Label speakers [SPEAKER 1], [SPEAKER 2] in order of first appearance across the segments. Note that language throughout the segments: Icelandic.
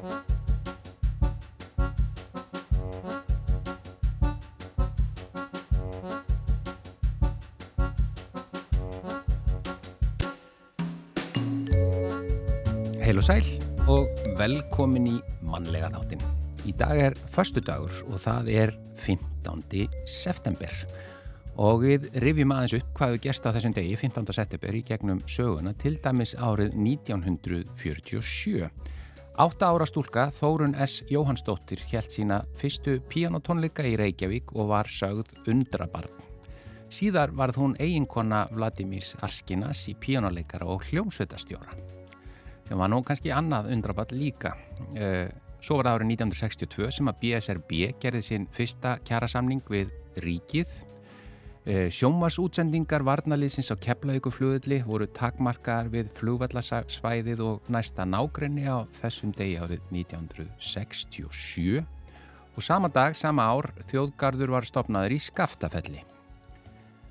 [SPEAKER 1] Heil og sæl og velkomin í mannlega þáttin. Í dag er förstu dagur og það er 15. september og við rifjum aðeins upp hvað við gerst á þessum degi 15. september í gegnum söguna til dæmis árið 1947. Átta ára stúlka Þórun S. Jóhannsdóttir held sína fyrstu píanotónleika í Reykjavík og var sögð undrabarn. Síðar varð hún eiginkona Vladimirs Arskinas í píanoleikara og hljómsveitastjóra sem var nú kannski annað undraball líka. Eh, svo var það árið 1962 sem að BSRB gerði sinn fyrsta kjærasamning við ríkið. Eh, sjómasútsendingar varnaliðsins á Keflavíkuflugulli voru takmarkar við flugvallasvæðið og næsta nágrenni á þessum degi árið 1967 og sama dag, sama ár, þjóðgarður var stopnaður í Skaftafelli.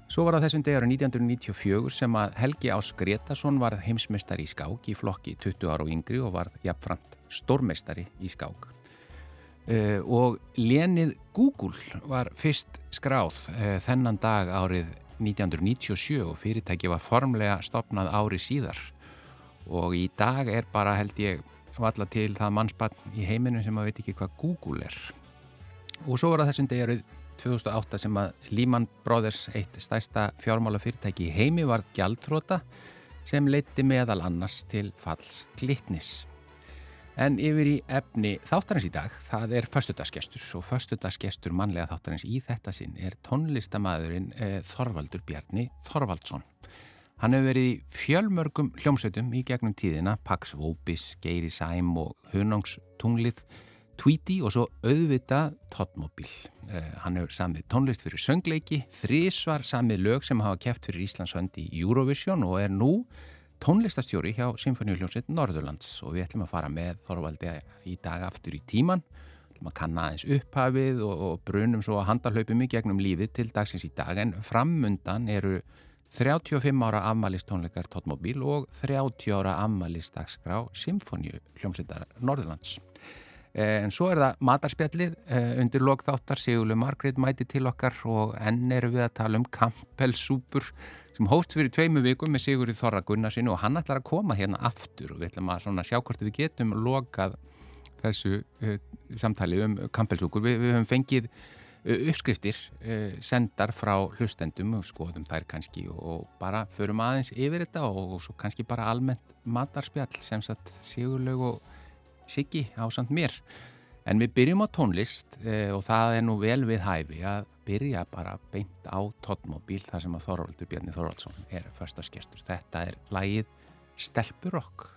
[SPEAKER 1] Svo var það þessum degur 1994 sem að Helgi Ás Gretarsson var heimsmeistari í skák í flokki 20 ára og yngri og var jafnframt stórmeistari í skák. Uh, og lénið Google var fyrst skráð uh, þennan dag árið 1997 og fyrirtæki var formlega stopnað ári síðar og í dag er bara held ég valla til það mannspann í heiminu sem að veit ekki hvað Google er. Og svo var það þessum degur 2008 sem að Lehman Brothers, eitt stærsta fjármála fyrirtæki í heimi, var gjaldþróta sem leiti meðal annars til falls glitnis. En yfir í efni þáttarins í dag, það er förstudagsgestur og förstudagsgestur mannlega þáttarins í þetta sinn er tónlistamæðurinn eh, Þorvaldur Bjarni Þorvaldsson. Hann hefur verið í fjölmörgum hljómsveitum í gegnum tíðina, Pax Vopis, Geiri Sæm og Hunangstунglið, Tweety og svo auðvitað Totmobil. Uh, hann hefur samið tónlist fyrir söngleiki, þrísvar samið lög sem hafa kæft fyrir Íslandsvöndi í Eurovision og er nú tónlistastjóri hjá Sinfoníuljónsveit Norðurlands og við ætlum að fara með Þorvaldi í dag aftur í tíman. Að kanna aðeins upphafið og, og brunum svo að handarhlaupum í gegnum lífið til dagsins í dag en framundan eru 35 ára afmælistónleikar Totmobil og 30 ára afmælistagsgrá Sinfoníuljónsveitar Norðurlands. Eh, en svo er það matarspjallið eh, undir lokþáttar Sigurlu Margreit mæti til okkar og enn eru við að tala um kampelsúpur sem hóft fyrir tveimu vikum með Sigurði Þorra Gunnarsinu og hann ætlar að koma hérna aftur og við ætlum að sjá hvort við getum lokað þessu uh, samtali um kampelsúkur. Vi, við höfum fengið uh, uppskriftir uh, sendar frá hlustendum og skoðum þær kannski og bara förum aðeins yfir þetta og, og svo kannski bara almennt matarspjall sem sagt Sigurlaug og Siggi ásand mér. En við byrjum á tónlist eh, og það er nú vel við hæfi að byrja bara beint á tónmóbíl þar sem að Þorvaldur Bjarni Þorvaldsson er förstaskestur. Þetta er lægið Stelpurokk.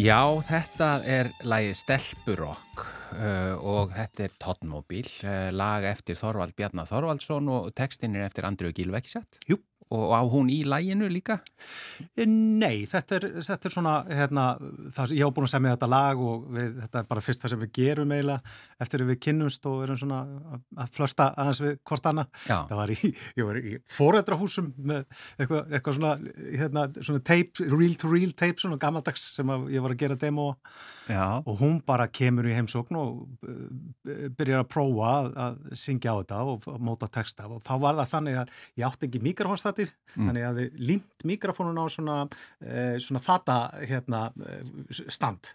[SPEAKER 1] Já, þetta er lægið Stelpurokk uh, og þetta er Tóttmóbíl, uh, lag eftir Þorvald Bjarnar Þorvaldsson og textin er eftir Andriu Gílvekkisett.
[SPEAKER 2] Jú.
[SPEAKER 1] Og á hún í læginu líka?
[SPEAKER 2] Nei, þetta er, þetta er svona, hérna, það, ég hef búin að segja með þetta lag og við, þetta er bara fyrst það sem við gerum eiginlega eftir að við kynnumst og erum svona að flörsta aðeins við hvort annað. Það var í, ég var í fóreldrahúsum með eitthvað, eitthvað svona, hérna, svona tape, reel to reel tape, svona gammaldags sem ég var að gera demo
[SPEAKER 1] Já.
[SPEAKER 2] og hún bara kemur í heimsókn og byrjar að prófa að, að syngja á þetta og móta texta og þá var það þannig að ég átti ekki mikrofónstativ, mm. þannig að við límt mikrofónun á svona, eh, svona fata hérna, stand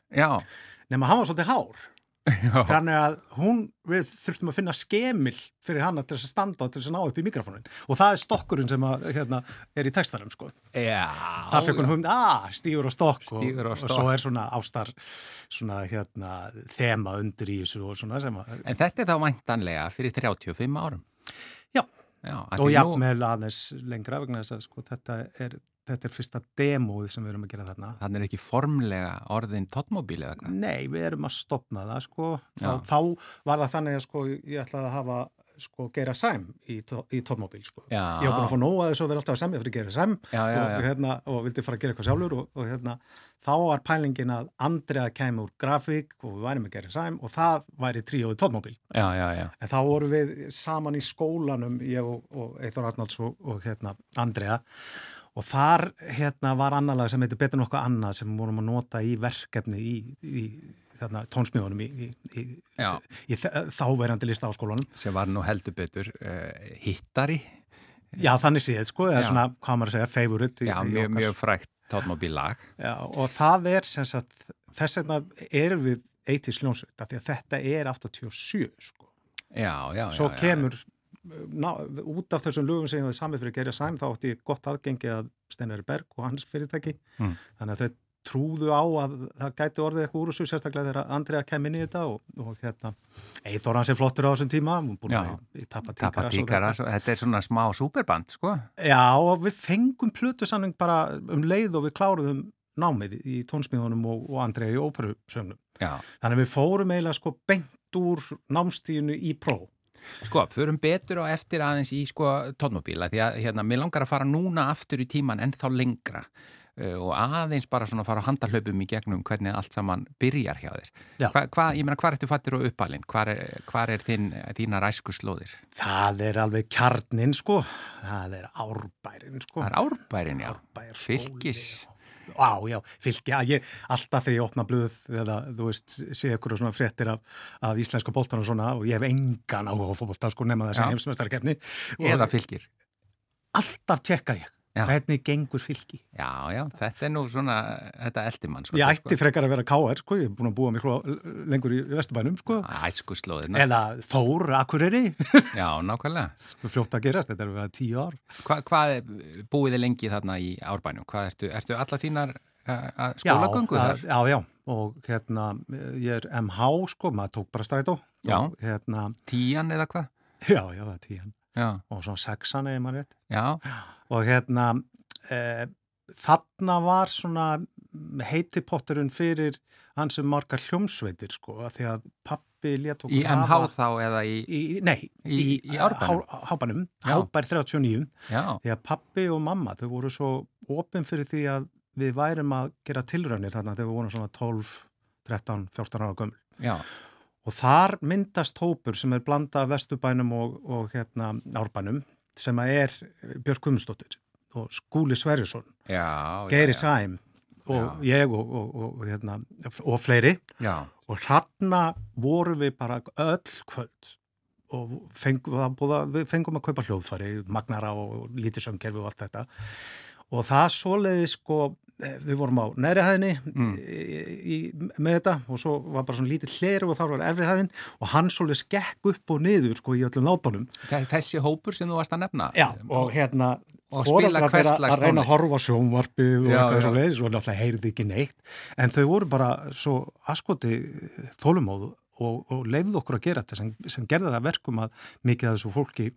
[SPEAKER 2] nema hann var svolítið hár Já. þannig að hún, við þurftum að finna skemil fyrir hann að þess að standa og til þess að ná upp í mikrofónin og það er stokkurinn sem að, hérna, er í textarum sko. þar fekk hún hund, að stígur og stokk og, og, og svo er svona ástar svona hérna þema undir í þessu og svona sem að
[SPEAKER 1] En þetta er þá væntanlega fyrir 35 árum?
[SPEAKER 2] Já, Já og jafnvel nú... aðeins lengra vegna þess að sko þetta er þetta er fyrsta demóð sem við erum að gera þarna.
[SPEAKER 1] Þannig er ekki formlega orðin tóttmóbíl eða
[SPEAKER 2] hvað? Nei, við erum að stopna það sko. Þá, þá var það þannig að sko ég ætlaði að hafa sko gera sæm í, í tóttmóbíl sko. Já. Ég var búin að fá nóga þess að vera alltaf að semja fyrir að gera sæm
[SPEAKER 1] já, já,
[SPEAKER 2] og, hérna, og vildi fara að gera eitthvað sjálfur og, og hérna þá var pælingin að Andrea kemur úr grafík og við værim að gera sæm og það væri tríóði tóttmóbíl.
[SPEAKER 1] Já, já, já.
[SPEAKER 2] En þá voru við saman í skólanum, ég og, og Eithor Arnalds og hérna Andrea Og þar hérna, var annar lag sem heitir Betur nokkuð annað sem vorum að nota í verkefni í, í þarna, tónsmíðunum í, í, í þáverjandi lista á skólanum.
[SPEAKER 1] Sem var nú heldur betur uh, hittari.
[SPEAKER 2] Já, þannig séð, sko, eða svona, hvað maður að segja, favorite.
[SPEAKER 1] Já, mjög, mjög frækt tónmóbílag.
[SPEAKER 2] Já, og það er sem sagt, þess vegna erum við eitið sljónsvita því að þetta er 87, sko.
[SPEAKER 1] Já, já, já.
[SPEAKER 2] Svo kemur já ná, út af þessum lögum sem ég hafði samið fyrir að gera sæm þá átti ég gott aðgengi að Steinar Berg og hans fyrirtæki. Mm. þannig að þau trúðu á að það gæti orðið eitthvað úr þessu sérstaklega þegar Andrea kem inn í þetta og, og hérna Eithor hans er flottur á þessum tíma búin
[SPEAKER 1] Já,
[SPEAKER 2] að tappa tíkara
[SPEAKER 1] Þetta. er svona smá superband sko.
[SPEAKER 2] Já og við fengum plötusanning bara um leið og við kláruðum námið í tónsmíðunum og, og Andrea í óperusögnum. Þannig við fórum eiginlega sko bengt úr námstíðinu í próf
[SPEAKER 1] Sko, förum betur á eftir aðeins í sko tónmobíla því að hérna, mér langar að fara núna aftur í tíman en þá lengra uh, og aðeins bara svona fara á handarhlaupum í gegnum hvernig allt saman byrjar hjá þér. Hva, hva, ég meina, hvað ertu fattir og uppalinn? Hvað er, hva er þín, þína ræskuslóðir?
[SPEAKER 2] Það er alveg kjarnin sko, það er árbærin sko.
[SPEAKER 1] Það er árbærin, já.
[SPEAKER 2] Árbær,
[SPEAKER 1] Fylgis.
[SPEAKER 2] Og Á, já, fylgi, að ég, alltaf þegar ég opna blöð eða, þú veist, sé ykkur svona fréttir af, af íslenska bóltan og svona og ég hef engan áhuga á fólkbólta, sko, nema þessi heimsmeistarkefni.
[SPEAKER 1] Eða fylgir.
[SPEAKER 2] Alltaf tjekka ég. Já. Hvernig gengur fylgi?
[SPEAKER 1] Já, já, þetta er nú svona, þetta eldir mann. Sko,
[SPEAKER 2] ég ætti frekar að vera káar, sko, ég er búin að búa miklu lengur í Vesturbænum, sko.
[SPEAKER 1] Æsku slóðina.
[SPEAKER 2] Eða Þór, Akureyri.
[SPEAKER 1] já, nákvæmlega.
[SPEAKER 2] Þú fljótt að gerast, þetta er verið tíu ár.
[SPEAKER 1] Hva, hvað búið þið lengi þarna í Árbænum? Hvað ertu, ertu alla þínar skólagöngu
[SPEAKER 2] þar? Já, já, og hérna, ég er MH, sko, maður tók bara strætó.
[SPEAKER 1] Já,
[SPEAKER 2] og, hérna,
[SPEAKER 1] tían eða hvað?
[SPEAKER 2] Já, já, það er tían.
[SPEAKER 1] Já.
[SPEAKER 2] og svona sexan eða maður rétt
[SPEAKER 1] Já.
[SPEAKER 2] Og hérna e, þarna var svona heitipotturinn fyrir hans sem margar hljómsveitir sko að því að pappi létt okkur
[SPEAKER 1] Í MH þá eða í
[SPEAKER 2] í, Nei, í,
[SPEAKER 1] í, í
[SPEAKER 2] Hábanum, Hábær 39
[SPEAKER 1] Já.
[SPEAKER 2] því að pappi og mamma þau voru svo opinn fyrir því að við værim að gera tilraunir þarna þegar við vorum svona 12, 13, 14 ára gömul.
[SPEAKER 1] Já.
[SPEAKER 2] Og þar myndast hópur sem er blanda Vestubænum og, og hérna, Árbænum sem er Björg Kumstóttir og Skúli Sverjusson, Geiri Sæm og já. ég og, og, og, hérna, og fleiri.
[SPEAKER 1] Já.
[SPEAKER 2] Og hranna voru við bara öll kvöld og fengum, við fengum að kaupa hljóðfari, magnara og lítið sömkerfi og allt þetta. Og það svoleiði sko við vorum á næri hæðinni mm. í, með þetta og svo var bara svona lítið hleri og þá var efri hæðin og hann svolítið skekk upp og niður sko í öllum látunum.
[SPEAKER 1] Þessi hópur sem þú varst að nefna?
[SPEAKER 2] Já og hérna
[SPEAKER 1] og spila hverslags
[SPEAKER 2] að reyna að horfa sjónvarpið og eitthvað svo leiðis og náttúrulega heyrði ekki neitt en þau voru bara svo askoti þólumóðu og, og leiðið okkur að gera þetta sem, sem gerði það verkum að mikið af þessu fólki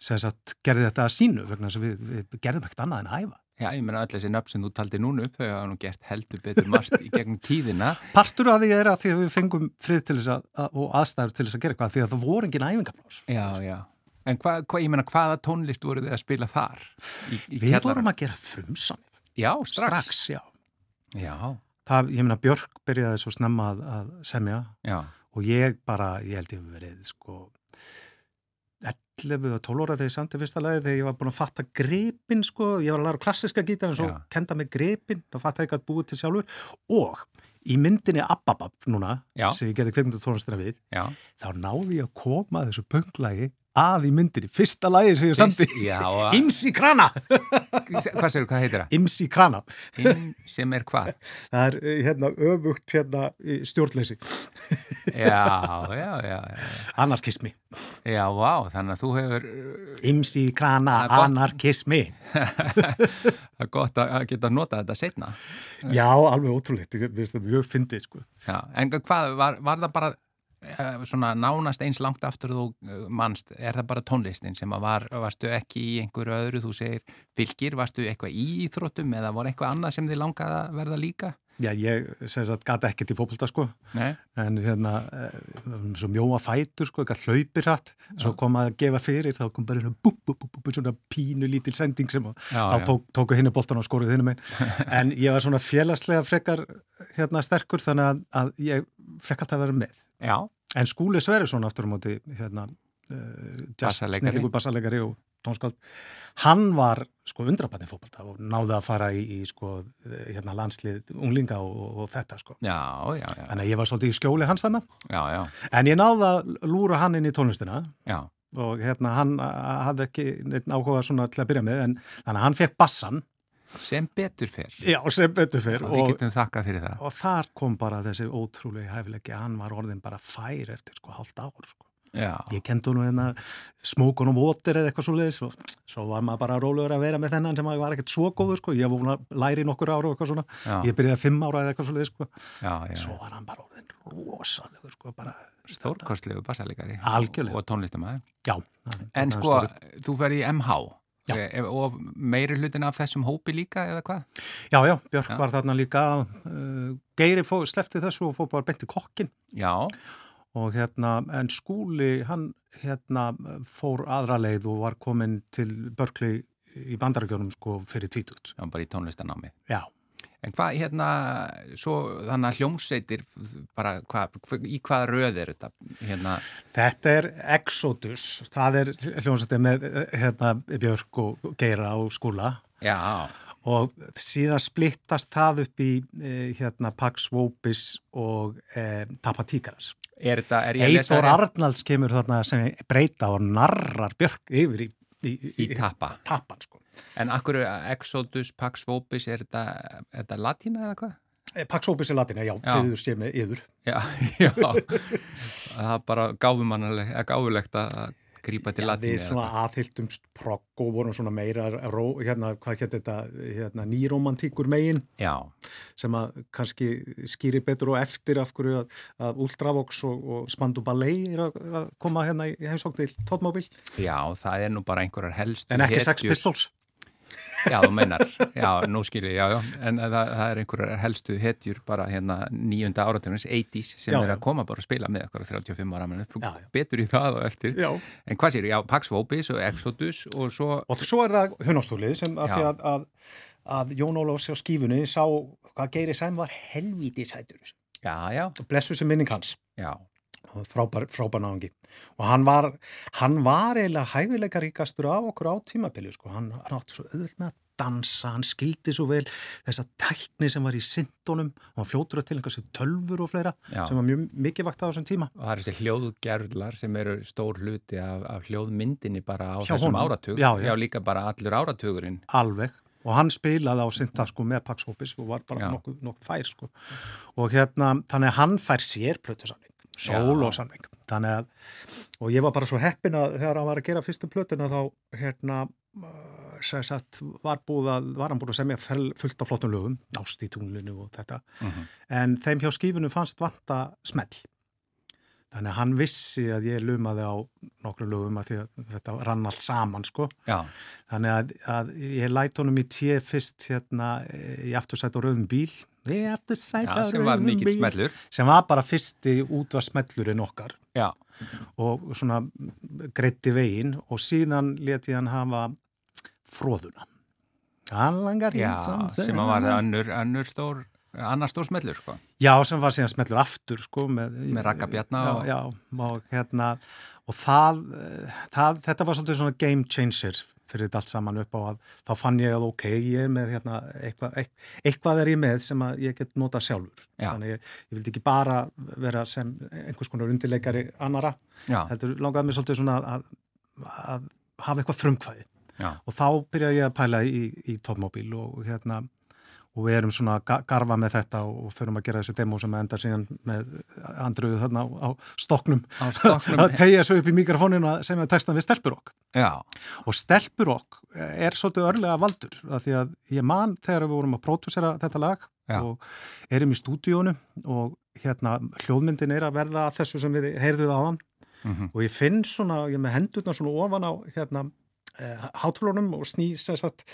[SPEAKER 2] sagt, gerði þetta að sínu vegna að við, við gerðum ekkert annað en að æfa
[SPEAKER 1] Já, ég menna öll þessi nöfn sem þú taldi núna upp þau hafa nú gert heldur betur margt í gegnum tíðina.
[SPEAKER 2] Partur af því er að því að við fengum frið til þess að, og aðstæður til þess að gera eitthvað því að það voru engin æfingarplás.
[SPEAKER 1] Já, já. En hvað, hva, ég menna, hvaða tónlist voru þið að spila þar?
[SPEAKER 2] Í, í við vorum að gera frumsamið.
[SPEAKER 1] Já, strax.
[SPEAKER 2] Strax, já.
[SPEAKER 1] Já.
[SPEAKER 2] Það, ég menna, Björk byrjaði svo snemma að, að semja
[SPEAKER 1] já. og
[SPEAKER 2] ég bara, ég held ég verið, sko 11 og 12 óra þegar ég samti fyrsta lagi þegar ég var búin að fatta grepin sko, ég var að læra klassiska gítar en svo Já. kenda mig grepin, þá fatta ég ekki að búið til sjálfur og í myndinni Ababab núna,
[SPEAKER 1] Já.
[SPEAKER 2] sem ég gerði kveikmyndu tónlistina við,
[SPEAKER 1] Já.
[SPEAKER 2] þá náði ég að koma þessu pönglagi að í myndinni, fyrsta lagi sem ég samti Imsi Krana.
[SPEAKER 1] Hvað séu, hvað heitir það?
[SPEAKER 2] Imsi Krana.
[SPEAKER 1] Im, sem er hvað?
[SPEAKER 2] Það er eh, hérna öfugt hérna stjórnleysi.
[SPEAKER 1] Já, já, já, já.
[SPEAKER 2] Anarkismi.
[SPEAKER 1] Já, vá, þannig að þú hefur
[SPEAKER 2] Imsi Krana, anarkismi.
[SPEAKER 1] Það er gott að geta nota þetta setna
[SPEAKER 2] Já, alveg ótrúleitt, við finnum þetta sko.
[SPEAKER 1] Já, en hvað, var, var það bara Eh, svona nánast eins langt aftur þú eh, mannst, er það bara tónlistin sem að var, varstu ekki í einhverju öðru þú segir fylgir, varstu eitthvað í íþróttum eða voru eitthvað annað sem þið langaði að verða líka?
[SPEAKER 2] Já, ég sem sagt gata ekkert í fólkvölda sko.
[SPEAKER 1] Nei.
[SPEAKER 2] en hérna eh, svo mjóa fætur sko, eitthvað hlaupir hatt svo kom að gefa fyrir, þá kom bara bú, bú, bú, svona pínu lítil sending sem já, þá tók, tóku hinni boltan og skoruð hinnum einn en ég var svona félagslega frekar hérna sterkur þannig að, að ég fekk alltaf að vera með
[SPEAKER 1] Já.
[SPEAKER 2] En Skúli Sverjesson aftur á móti hérna, uh, snillíkur bassalegari og tónskáld, hann var sko undrabanni fókbalta og náði að fara í, í sko hérna landslið unglinga og, og þetta sko.
[SPEAKER 1] Já, já, já.
[SPEAKER 2] Þannig að ég var svolítið í skjóli hans þannig.
[SPEAKER 1] Já, já.
[SPEAKER 2] En ég náði að lúra hann inn í tónlistina.
[SPEAKER 1] Já.
[SPEAKER 2] Og hérna hann hafði ekki áhuga svona til að byrja með en þannig að hann fekk bassan
[SPEAKER 1] sem betur fyrr
[SPEAKER 2] já sem betur fyrr
[SPEAKER 1] og við getum þakka fyrir það.
[SPEAKER 2] og þar kom bara þessi ótrúlega hæfileggi hann var orðin bara fær eftir sko halvt ár sko. ég kentu nú hérna smókun og votir eða eitthvað svo leiðis og svo var maður bara rólegur að vera með þennan sem var ekkert svo góður sko. Ég var búin að læri nokkur ára og eitthvað svona.
[SPEAKER 1] Já.
[SPEAKER 2] ég byrjaði fimm ára eða eitthvað svo leiðis sko.
[SPEAKER 1] Já, já,
[SPEAKER 2] svo var hann bara orðin rosalegur sko bara
[SPEAKER 1] stórkostlegu bassalegari
[SPEAKER 2] og,
[SPEAKER 1] og tónlistamæði
[SPEAKER 2] já
[SPEAKER 1] en sko þú fer í MH Já. og meiri hlutin af þessum hópi líka eða hvað?
[SPEAKER 2] Já, já, Björk já. var þarna líka uh, Geiri fó, slefti þessu og fór bara bent í kokkin
[SPEAKER 1] Já
[SPEAKER 2] og hérna, en skúli hann hérna fór aðra leið og var komin til Börkli í bandaragjónum sko fyrir tvítugt
[SPEAKER 1] Já, bara í tónlistanámi
[SPEAKER 2] Já
[SPEAKER 1] En hvað, hérna, svo þannig að hljómsveitir, bara, hva, í hvaða röð er þetta? Hérna?
[SPEAKER 2] Þetta er Exodus, það er hljómsveitir með hérna, Björk og Geira og Skúla.
[SPEAKER 1] Já.
[SPEAKER 2] Og síðan splittast það upp í hérna, Pax Vopis og eh, Tapatíkaras.
[SPEAKER 1] Er þetta, er
[SPEAKER 2] ég að lesa... Eithor Arnalds kemur þarna sem breyta og narrar Björk yfir í,
[SPEAKER 1] í, í, í Tapa.
[SPEAKER 2] Tapan, sko.
[SPEAKER 1] En akkur Exodus, Pax Vopis, er þetta, er þetta latína eða hvað?
[SPEAKER 2] Eh, Pax Vopis er latína, já, fyrir sé með yður.
[SPEAKER 1] Já, já, það er bara gáfulegt að grípa til latína.
[SPEAKER 2] Við svona aðhyldumst progg og vorum svona meira, ró, hérna, hvað getur þetta, hérna, nýromantíkur megin.
[SPEAKER 1] Já.
[SPEAKER 2] Sem að kannski skýri betur og eftir af hverju að, að Ultravox og, og Spandu Ballet er að koma hérna í heimsókn til tóttmóbil.
[SPEAKER 1] Já, það er nú bara einhverjar helst.
[SPEAKER 2] En ekki Sex Pistols.
[SPEAKER 1] Já, þú meinar, já, nú skilir ég, já, já, en það, það er einhverjar helstu hetjur bara hérna nýjunda áratunins, 80's, sem já, er að koma bara að spila með okkur á 35 ára, menn, betur í það og eftir.
[SPEAKER 2] Já.
[SPEAKER 1] En hvað sér, já, Pax Vopis og Exodus og svo...
[SPEAKER 2] Og svo er það hunastúlið sem að því að, að, að Jón Ólafs á skífunni sá hvað Geiri Sæm var helvíti sætur.
[SPEAKER 1] Já, já.
[SPEAKER 2] Og blessu sem minning hans.
[SPEAKER 1] Já
[SPEAKER 2] frábær, frábær náðungi og hann var, hann var eiginlega hæfileika ríkastur af okkur á tímapilju sko. hann, átti svo öðvöld með að dansa hann skildi svo vel þessa tækni sem var í syndunum og hann fljótur að tilengja sér tölfur og fleira
[SPEAKER 1] Já.
[SPEAKER 2] sem var mjög mikið vakt á þessum tíma.
[SPEAKER 1] Og það er þessi hljóðgerðlar sem eru stór hluti af, af hljóðmyndinni bara á Hjá þessum honum. áratug.
[SPEAKER 2] Já,
[SPEAKER 1] Já, líka bara allur áratugurinn.
[SPEAKER 2] Alveg. Og hann spilaði á synda sko með Pax Vopis og var bara nokkuð, nokkuð fær sko. Og hérna þannig að hann fær sér plötusamling sól og samling þannig að, og ég var bara svo heppin að þegar hann var að gera fyrstu plötuna þá hérna sagt, var, að, var hann búin að semja fullt af flottum lögum, nást í tunglinu og þetta,
[SPEAKER 1] uh -huh.
[SPEAKER 2] en þeim hjá skífunu fannst vanta smell Þannig að hann vissi að ég lumaði á nokkru lögum að, að þetta rann allt saman sko.
[SPEAKER 1] Já.
[SPEAKER 2] Þannig að, að ég læt honum í tíu fyrst hérna í aftursætt og rauðum bíl. Í aftursætt
[SPEAKER 1] og rauðum bíl. Sem var mikill smellur.
[SPEAKER 2] Sem var bara fyrsti út af smellurinn okkar.
[SPEAKER 1] Já.
[SPEAKER 2] Og svona greitti veginn og síðan leti hann hafa fróðuna. Hann langar
[SPEAKER 1] hins sem var önnur, önnur stór annar stór smellur sko
[SPEAKER 2] Já, sem var síðan smellur aftur sko með,
[SPEAKER 1] með rakkabjarna
[SPEAKER 2] og... Já, já og, hérna, og það, það þetta var svolítið svona game changer fyrir þetta allt saman upp á að þá fann ég að ok, ég er með hérna eitthvað, eitthvað er ég með sem að ég get nota sjálfur
[SPEAKER 1] já.
[SPEAKER 2] þannig ég, ég vildi ekki bara vera sem einhvers konar undirleikari annara
[SPEAKER 1] já.
[SPEAKER 2] heldur langaði mér svolítið svona að, að hafa eitthvað frumkvæði
[SPEAKER 1] Já.
[SPEAKER 2] og þá byrjaði ég að pæla í, í topmóbíl og hérna og við erum svona að garfa með þetta og förum að gera þessi demo sem endar síðan með andruðu þarna á, á stoknum, að tegja svo upp í mikrofóninu sem er textan við Stelpurokk og Stelpurokk er svolítið örlega valdur af því að ég man þegar við vorum að pródúsera þetta lag
[SPEAKER 1] Já.
[SPEAKER 2] og erum í stúdíónu og hérna hljóðmyndin er að verða þessu sem við heyrðuð á hann
[SPEAKER 1] mm -hmm.
[SPEAKER 2] og ég finn svona, ég með hendurna svona ofan á hérna eh, hátulunum og snýs þess að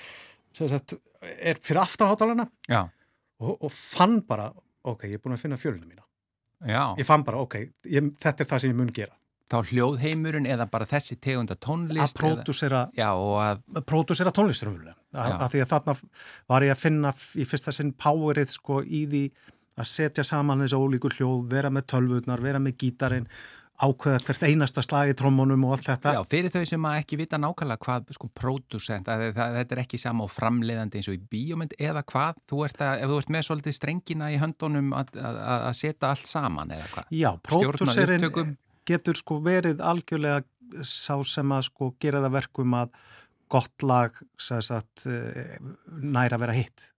[SPEAKER 2] sagt, er fyrir aftanháttalana og, og fann bara, ok, ég er búin að finna fjölunum mína.
[SPEAKER 1] Já.
[SPEAKER 2] Ég fann bara, ok, ég, þetta er það sem ég mun gera.
[SPEAKER 1] Þá hljóðheimurinn eða bara þessi tegunda tónlist?
[SPEAKER 2] Að pródúsera
[SPEAKER 1] að...
[SPEAKER 2] pródúsera tónlistur umhverjulega. Af því að þarna var ég að finna í fyrsta sinn powerið sko í því að setja saman þessu ólíkur hljóð, vera með tölvurnar, vera með gítarinn ákveða hvert einasta slag í trómmunum og allt þetta.
[SPEAKER 1] Já, fyrir þau sem ekki vita nákvæmlega hvað sko pródusent, þetta er ekki sama og framleiðandi eins og í bíómynd eða hvað, þú ert að, ef þú ert með svolítið strengina í höndunum að, að, að setja allt saman eða hvað.
[SPEAKER 2] Já, próduserinn getur sko verið algjörlega sá sem að sko gera það verkum að gott lag sagt, eh, næra vera hitt.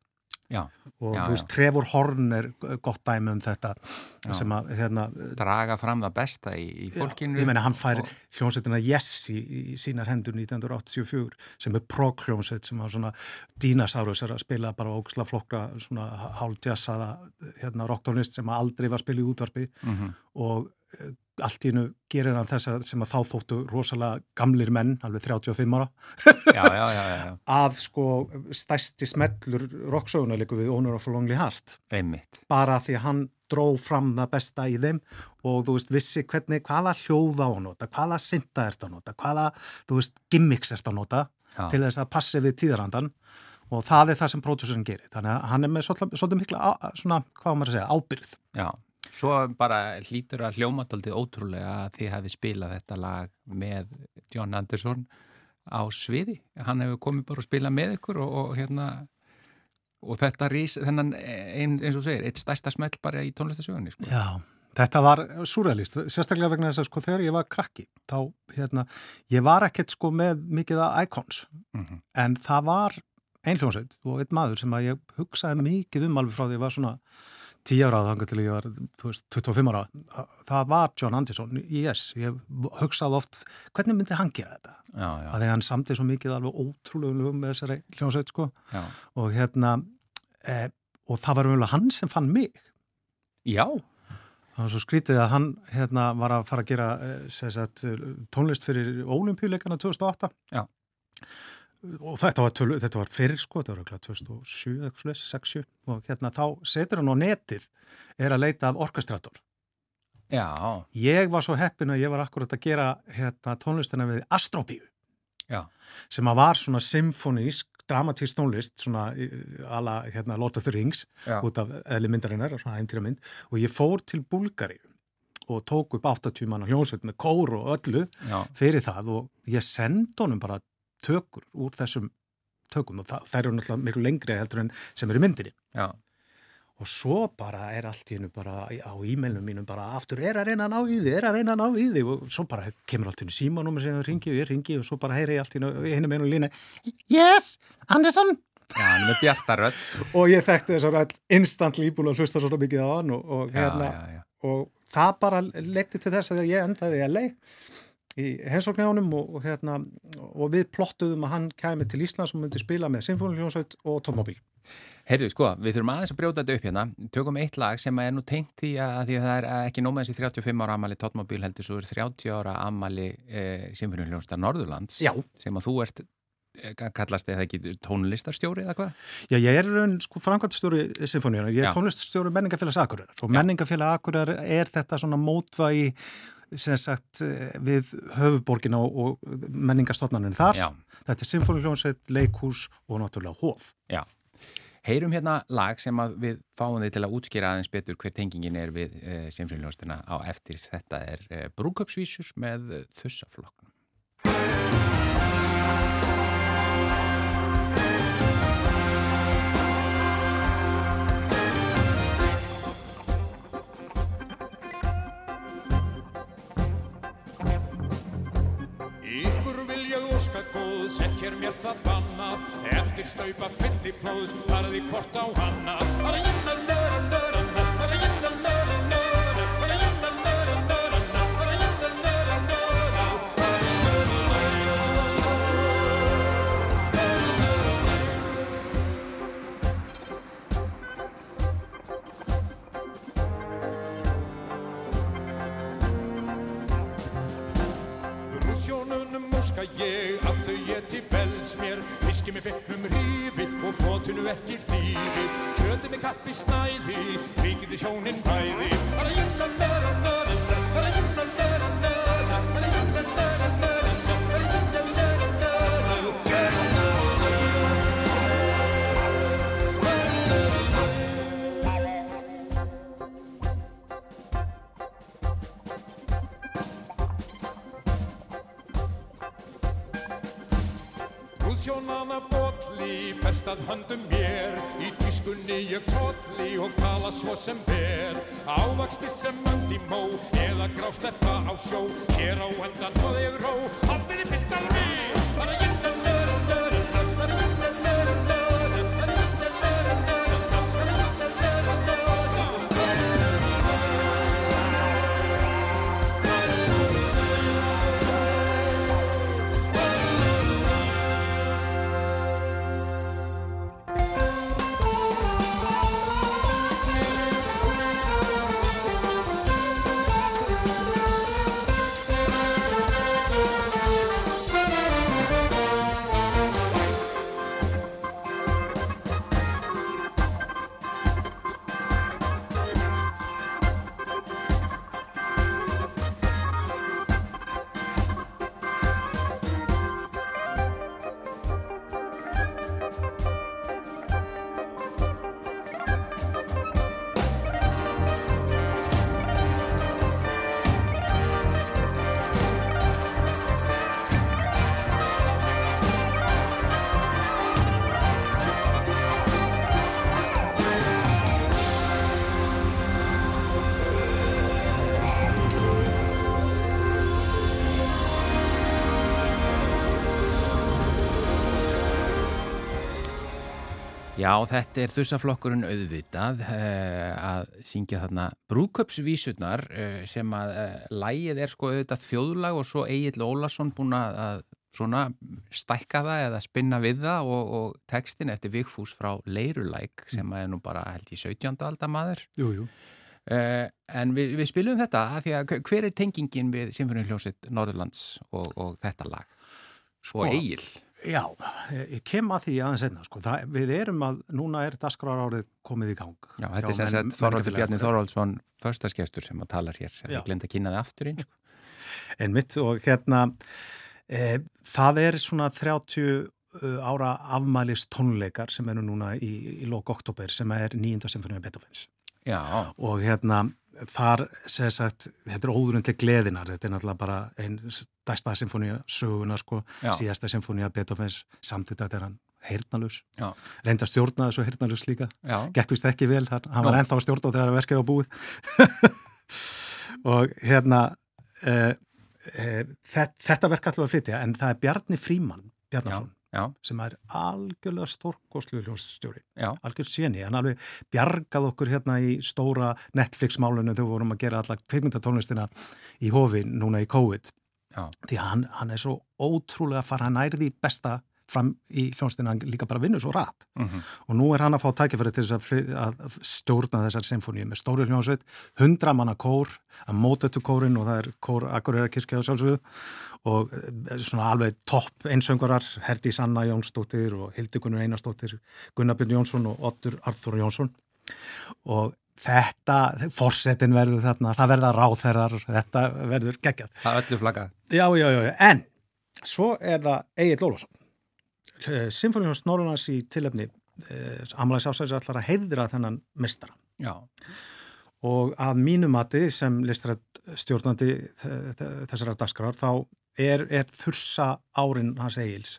[SPEAKER 1] Já,
[SPEAKER 2] og
[SPEAKER 1] já,
[SPEAKER 2] þú veist, Trevor Horn er gott dæmi um þetta sem að hérna,
[SPEAKER 1] draga fram það besta í, í fólkinu.
[SPEAKER 2] ég meina, hann fær og... hljómsveitina Yes í, í sínar hendur 1984 sem er prog-hljómsveit sem var svona Dinosaurus er að spila bara ógslag flokka svona hálfjassaða hérna, rocktónlist sem aldrei var spilið í útvarpi.
[SPEAKER 1] Mm -hmm.
[SPEAKER 2] og allt í hennu gerir hann þess að sem að þá þóttu rosalega gamlir menn, alveg 35 ára.
[SPEAKER 1] Já, já, já,
[SPEAKER 2] að sko stæsti smellur rocksöguna líku við Honor of a Lonely Heart.
[SPEAKER 1] Einmitt.
[SPEAKER 2] bara því að hann dró fram það besta í þeim og þú veist vissi hvernig hvaða hljóða á nota, hvaða synda ert að nota, hvaða þú veist gimmicks ert að nota til þess að passi við tíðarandan og það er það sem pródúsurinn gerir. Þannig að hann er með svolítið mikla svona, hvað maður að segja, ábyrð
[SPEAKER 1] Já Svo bara hlýtur að hljómataldið ótrúlega að þið hefði spilað þetta lag með John Anderson á sviði. Hann hefur komið bara að spila með ykkur og, og hérna og þetta rís, þennan ein, eins og segir, eitt stærsta smell bara í tónlistasögunni. Sko.
[SPEAKER 2] Já, þetta var surrealist, sérstaklega vegna þess að sko þegar ég var krakki, þá hérna, ég var ekkert sko með mikið að icons,
[SPEAKER 1] mm -hmm.
[SPEAKER 2] en það var einhljómsveit og einn maður sem að ég hugsaði mikið um alveg frá því að ég var svona 10 ára þangar til ég var veist, 25 ára, það var John Anderson yes, ég hugsaði oft hvernig myndi hann gera þetta?
[SPEAKER 1] Já, já.
[SPEAKER 2] að því hann samtið svo mikið alveg ótrúlega um með þessari hljómsveit sko.
[SPEAKER 1] Já.
[SPEAKER 2] og hérna e, og það var umvel hann sem fann mig.
[SPEAKER 1] Já.
[SPEAKER 2] Það var svo skrítið að hann hérna var að fara að gera e, sagt, tónlist fyrir ólimpíuleikana 2008
[SPEAKER 1] Já
[SPEAKER 2] og þetta var, töl, þetta var fyrir sko, þetta var okkur 2007, 2006 og hérna þá setur hann á netið er að leita af orkestrator
[SPEAKER 1] Já
[SPEAKER 2] Ég var svo heppin að ég var akkurat að gera hérna, tónlistina við Astróbíu
[SPEAKER 1] Já.
[SPEAKER 2] sem að var svona symfonísk, dramatísk tónlist svona ala hérna, Lord of the Rings
[SPEAKER 1] Já.
[SPEAKER 2] út af eðli myndarinnar mynd, og ég fór til Búlgari og tók upp 80 manna hljónsveit með kór og öllu
[SPEAKER 1] Já.
[SPEAKER 2] fyrir það og ég sendi honum bara tökur úr þessum tökum. Og það, það eru náttúrulega miklu lengri heldur en sem eru myndinni.
[SPEAKER 1] Já.
[SPEAKER 2] og svo bara er allt í hennu bara á e-mailum mínum bara aftur er að reyna að ná í þig, er að reyna að ná í þig. Og svo bara kemur allt í hennu símanúmer sem ringi og ég ringi og svo bara heyri ég allt í hennu með hennu lína Yes, Anderson.
[SPEAKER 1] Já,
[SPEAKER 2] og ég þekkti þess að instant líbúin að hlusta svo mikið á hann og, og, hérna,
[SPEAKER 1] já, já,
[SPEAKER 2] og það bara leti til þess að ég endaði að leið í hensóknjáðunum og, og, hérna, og við plottuðum að hann kæmi til Íslands og myndi spila með Sinfóniljónsveit og tónmobil.
[SPEAKER 1] Heyrðu, sko, við þurfum aðeins að brjóta þetta upp hérna. Tökum eitt lag sem er nú tengt því að, því að það er ekki nómaðins í 35 ára amali tóttmóbíl heldur svo er 30 ára amali eh, Sinfoniljónstar Norðurlands
[SPEAKER 2] Já.
[SPEAKER 1] sem að þú ert, eh, kallast eða ekki tónlistarstjóri eða hvað?
[SPEAKER 2] Já, ég er sko framkvæmstjóri Sinfoníunar, ég er
[SPEAKER 1] Já.
[SPEAKER 2] tónliststjóri menningafélags Akureyrar og menningafélag Akureyrar er þetta svona mótvægi sem sagt eh, við höfuborgin og, menningastofnanin þar.
[SPEAKER 1] Já.
[SPEAKER 2] Þetta er Sinfoníuljónsveit, leikús og náttúrulega hóf.
[SPEAKER 1] Já. Heyrum hérna lag sem við fáum þið til að útskýra aðeins betur hver tengingin er við e, Sinfoniljónstina á eftir. Þetta er e, Brúköpsvísus með e,
[SPEAKER 3] vil ég óska góð, sett hér mér það bannað. Eftir staupa fylli flóðs, farði hvort á hana Bara jinna nöra nöra nöra, bara jinna nöra nöra Óska ég að þau geti vels mér. Fiski með fegnum hrífi og fótunu ekki hlýfi Kjöti með kappi snæði, kvikiði sjónin bæði Bara jinna nöra nöra nöra, bara jinna nöra bestað höndum mér. Í tískunni ég totli og tala svo sem ber Ávaksti sem öndi mó eða grásleppa á sjó. Hér á endan hóð ég ró, haldið í fylltar mig Bara jinna
[SPEAKER 1] Já, þetta er þussaflokkurinn auðvitað uh, að syngja þarna brúköpsvísurnar uh, sem að uh, lægið er sko auðvitað þjóðlag og svo Egil Ólason búin að að svona stækka það eða spinna við það og, og textin eftir Vigfús frá Leirulæk sem að er nú bara held í 17. aldamaður.
[SPEAKER 2] Jú, jú.
[SPEAKER 1] Uh, en við, við spilum þetta að því að hver er tengingin við Sinfonihljósitt Norðurlands og, og þetta lag?
[SPEAKER 2] Sko,
[SPEAKER 1] og Egil?
[SPEAKER 2] Já, ég kem að því aðeins einna, sko, það, við erum að, núna er dagskrára árið komið í gang.
[SPEAKER 1] Já, þetta er sem sagt Þorvaldur. Bjarni Þorvaldsson förstaskestur sem að talar hér, ég glemt að kynna þið aftur einn sko.
[SPEAKER 2] Einmitt og hérna, e, það er svona 30 uh, ára afmælis tónleikar sem eru núna í, í lók oktober sem er nýjunda symfóníu Beethoven's.
[SPEAKER 1] Já,
[SPEAKER 2] og hérna þar segir sagt, þetta er óðurinn til gleðinar, þetta er náttúrulega bara einn stærsta symfónía söguna sko,
[SPEAKER 1] Já.
[SPEAKER 2] síðasta symfónía Beethoven's samtidig að er hann heyrnalus
[SPEAKER 1] já,
[SPEAKER 2] reynda að stjórna þessu heyrnalus líka.
[SPEAKER 1] Já,
[SPEAKER 2] gekk vist ekki vel, hann, hann var ennþá að stjórna þegar að verkið var búið. Og hérna e, e, þetta, þetta verk alltaf að flytja en það er Bjarni Fríman
[SPEAKER 1] já,
[SPEAKER 2] Bjarnason
[SPEAKER 1] já,
[SPEAKER 2] sem er algjörlega stórkostlu hljóðstjóri
[SPEAKER 1] já,
[SPEAKER 2] algjör séni, hann alveg bjargað okkur hérna í stóra Netflix-málunum þegar við vorum að gera alla kveikmyndatónlistina í hofi núna í COVID.
[SPEAKER 1] Já,
[SPEAKER 2] því hann, hann er svo ótrúlega fara, hann nærði í besta fram í hljónstina líka bara vinnu svo rætt og nú er hann að fá tækifæri til þess að, að stjórna þessar symfóníu með stóri hljónsveit, hundra manna kór að móta þetta kórin og það er kór Akureyra kirkja á sjálfsögðu og eh, svona alveg topp einsöngarar Herdís Anna Jónsdóttir og Hildikunur Einarsdóttir Gunnar Björn Jónsson og Ottur Arþór Jónsson og þetta, forsetin verður þarna, það verða ráðherrar, þetta verður geggjað.
[SPEAKER 1] Það öllu flaggað.
[SPEAKER 2] Já, já, já, já, en svo er það Egil Lólásson. Symfóníus Norrlands í tilefni eh, Amalags ásæðis allar að heiðra þennan mistara.
[SPEAKER 1] Já,
[SPEAKER 2] Og að mínu mati sem listrætt stjórnandi þe- þe- þessara dagskrar þá er, er þursa árin hans Egils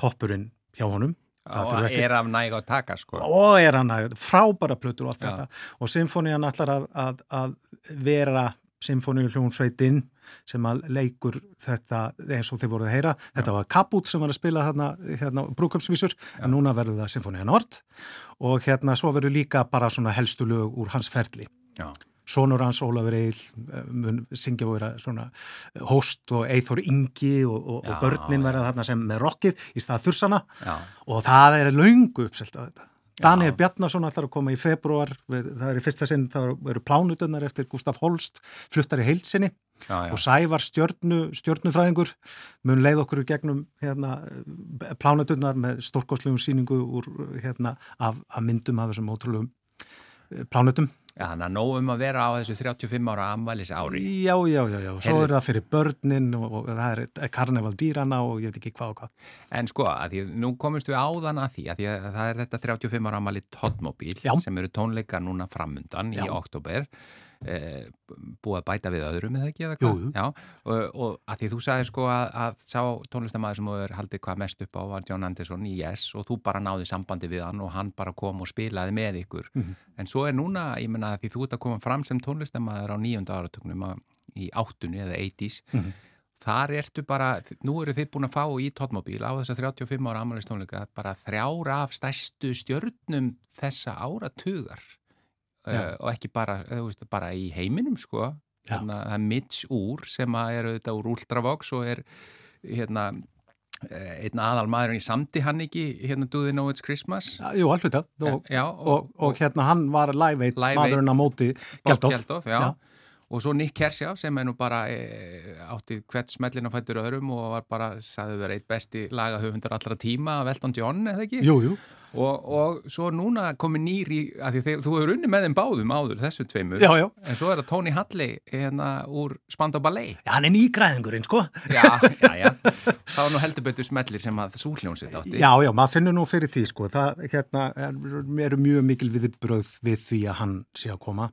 [SPEAKER 2] toppurinn hjá honum.
[SPEAKER 1] Og
[SPEAKER 2] ekki-
[SPEAKER 1] er af næg að taka sko.
[SPEAKER 2] og er hann að frábæra plötur og allt
[SPEAKER 1] Já.
[SPEAKER 2] þetta og symfónían ætlar að, að, að vera symfóníu hljónsveitinn sem að leikur þetta eins og þið voruð að heyra. Þetta var Kaput sem var að spila þarna, hérna brúköpsvísur en núna verður það symfóníu Nord. Og hérna svo verður líka bara svona helstu lög úr hans ferli.
[SPEAKER 1] Já,
[SPEAKER 2] Sónur hans Ólafur Eil mun syngja og vera svona host og Eithor Ingi og, og,
[SPEAKER 1] Já,
[SPEAKER 2] og börnin verða þarna sem með rockið í stað þursana.
[SPEAKER 1] Já,
[SPEAKER 2] og það er löngu uppselt á þetta. Daniel Bjarnason ætlar að koma í februar, það er í fyrsta sinn, það eru plánutunnar eftir Gustaf Holst, fluttar í heilsinni
[SPEAKER 1] já, já.
[SPEAKER 2] og Sævar stjörnu, stjörnufræðingur mun leið okkur í gegnum hérna, plánutunnar með stórkostlegum síningu úr, hérna, af, af myndum af þessum ótrúlegum eh, plánutum.
[SPEAKER 1] Já, þannig að nóg um að vera á þessu 35 ára amvælis ári.
[SPEAKER 2] Já, já, já, já, svo er það fyrir börnin og, og það er karneval dýrana og ég veit ekki hvað og hvað.
[SPEAKER 1] En sko, að því, nú komumst við áðan að því að því að það er þetta 35 ára amæli Toddmobíl
[SPEAKER 2] Já.
[SPEAKER 1] sem eru tónleikar núna framundan í
[SPEAKER 2] Já.
[SPEAKER 1] oktober eh, búið að bæta við öðrum eða ekki eða hvað? Já, og, og að því þú sagði sko að, að sá tónlistamæður sem er haldið hvað mest upp á var John Anderson í Yes og þú bara náði sambandi við hann og hann bara kom og spilaði með ykkur.
[SPEAKER 2] Mhm.
[SPEAKER 1] En svo er núna, ég menna að því þú ert að koma fram sem tónlistamæður á nýjönda áratögnum í áttunni eða 80s
[SPEAKER 2] Mhm.
[SPEAKER 1] þar ertu bara, nú eru þið búin að fá í tóttmóbíl á þessa 35 ára amalistónleika bara þrjára af stærstu stjörnum þessa áratugar uh, og ekki bara, þú veist, bara í heiminum sko, þannig að það er Mitch Úr sem að eru þetta úr Ultravox og er hérna eh, einn aðal maðurinn í samti hann ekki hérna Do They Know It's Christmas
[SPEAKER 2] Já, jú, alveg það. Og,
[SPEAKER 1] já,
[SPEAKER 2] og, og, hérna hann var live eitt maðurinn á móti
[SPEAKER 1] Bob
[SPEAKER 2] Geldof.
[SPEAKER 1] Geldof, já.
[SPEAKER 2] Já.
[SPEAKER 1] Og svo Nick Kershaw sem er nú bara e, átti hvert smellin á fættur öðrum og var bara, sagði verið eitt besti lagahöfundar allra tíma af Elton John, eða ekki?
[SPEAKER 2] Jú, jú.
[SPEAKER 1] Og, og svo núna komi nýri, af því þú hefur unni með þeim báðum áður, þessu tveimur.
[SPEAKER 2] Já, já.
[SPEAKER 1] En svo er það Tony Halley hérna úr Spandau Ballet.
[SPEAKER 2] Já, hann er nýgræðingurinn, sko.
[SPEAKER 1] Já, já, já. Það var nú heldur betur smellir sem að súhljónsitt átti.
[SPEAKER 2] Já, já, maður finnur nú fyrir því, sko. Það, hérna, er, eru mjög mikil viðbröð við því að hann sé að koma.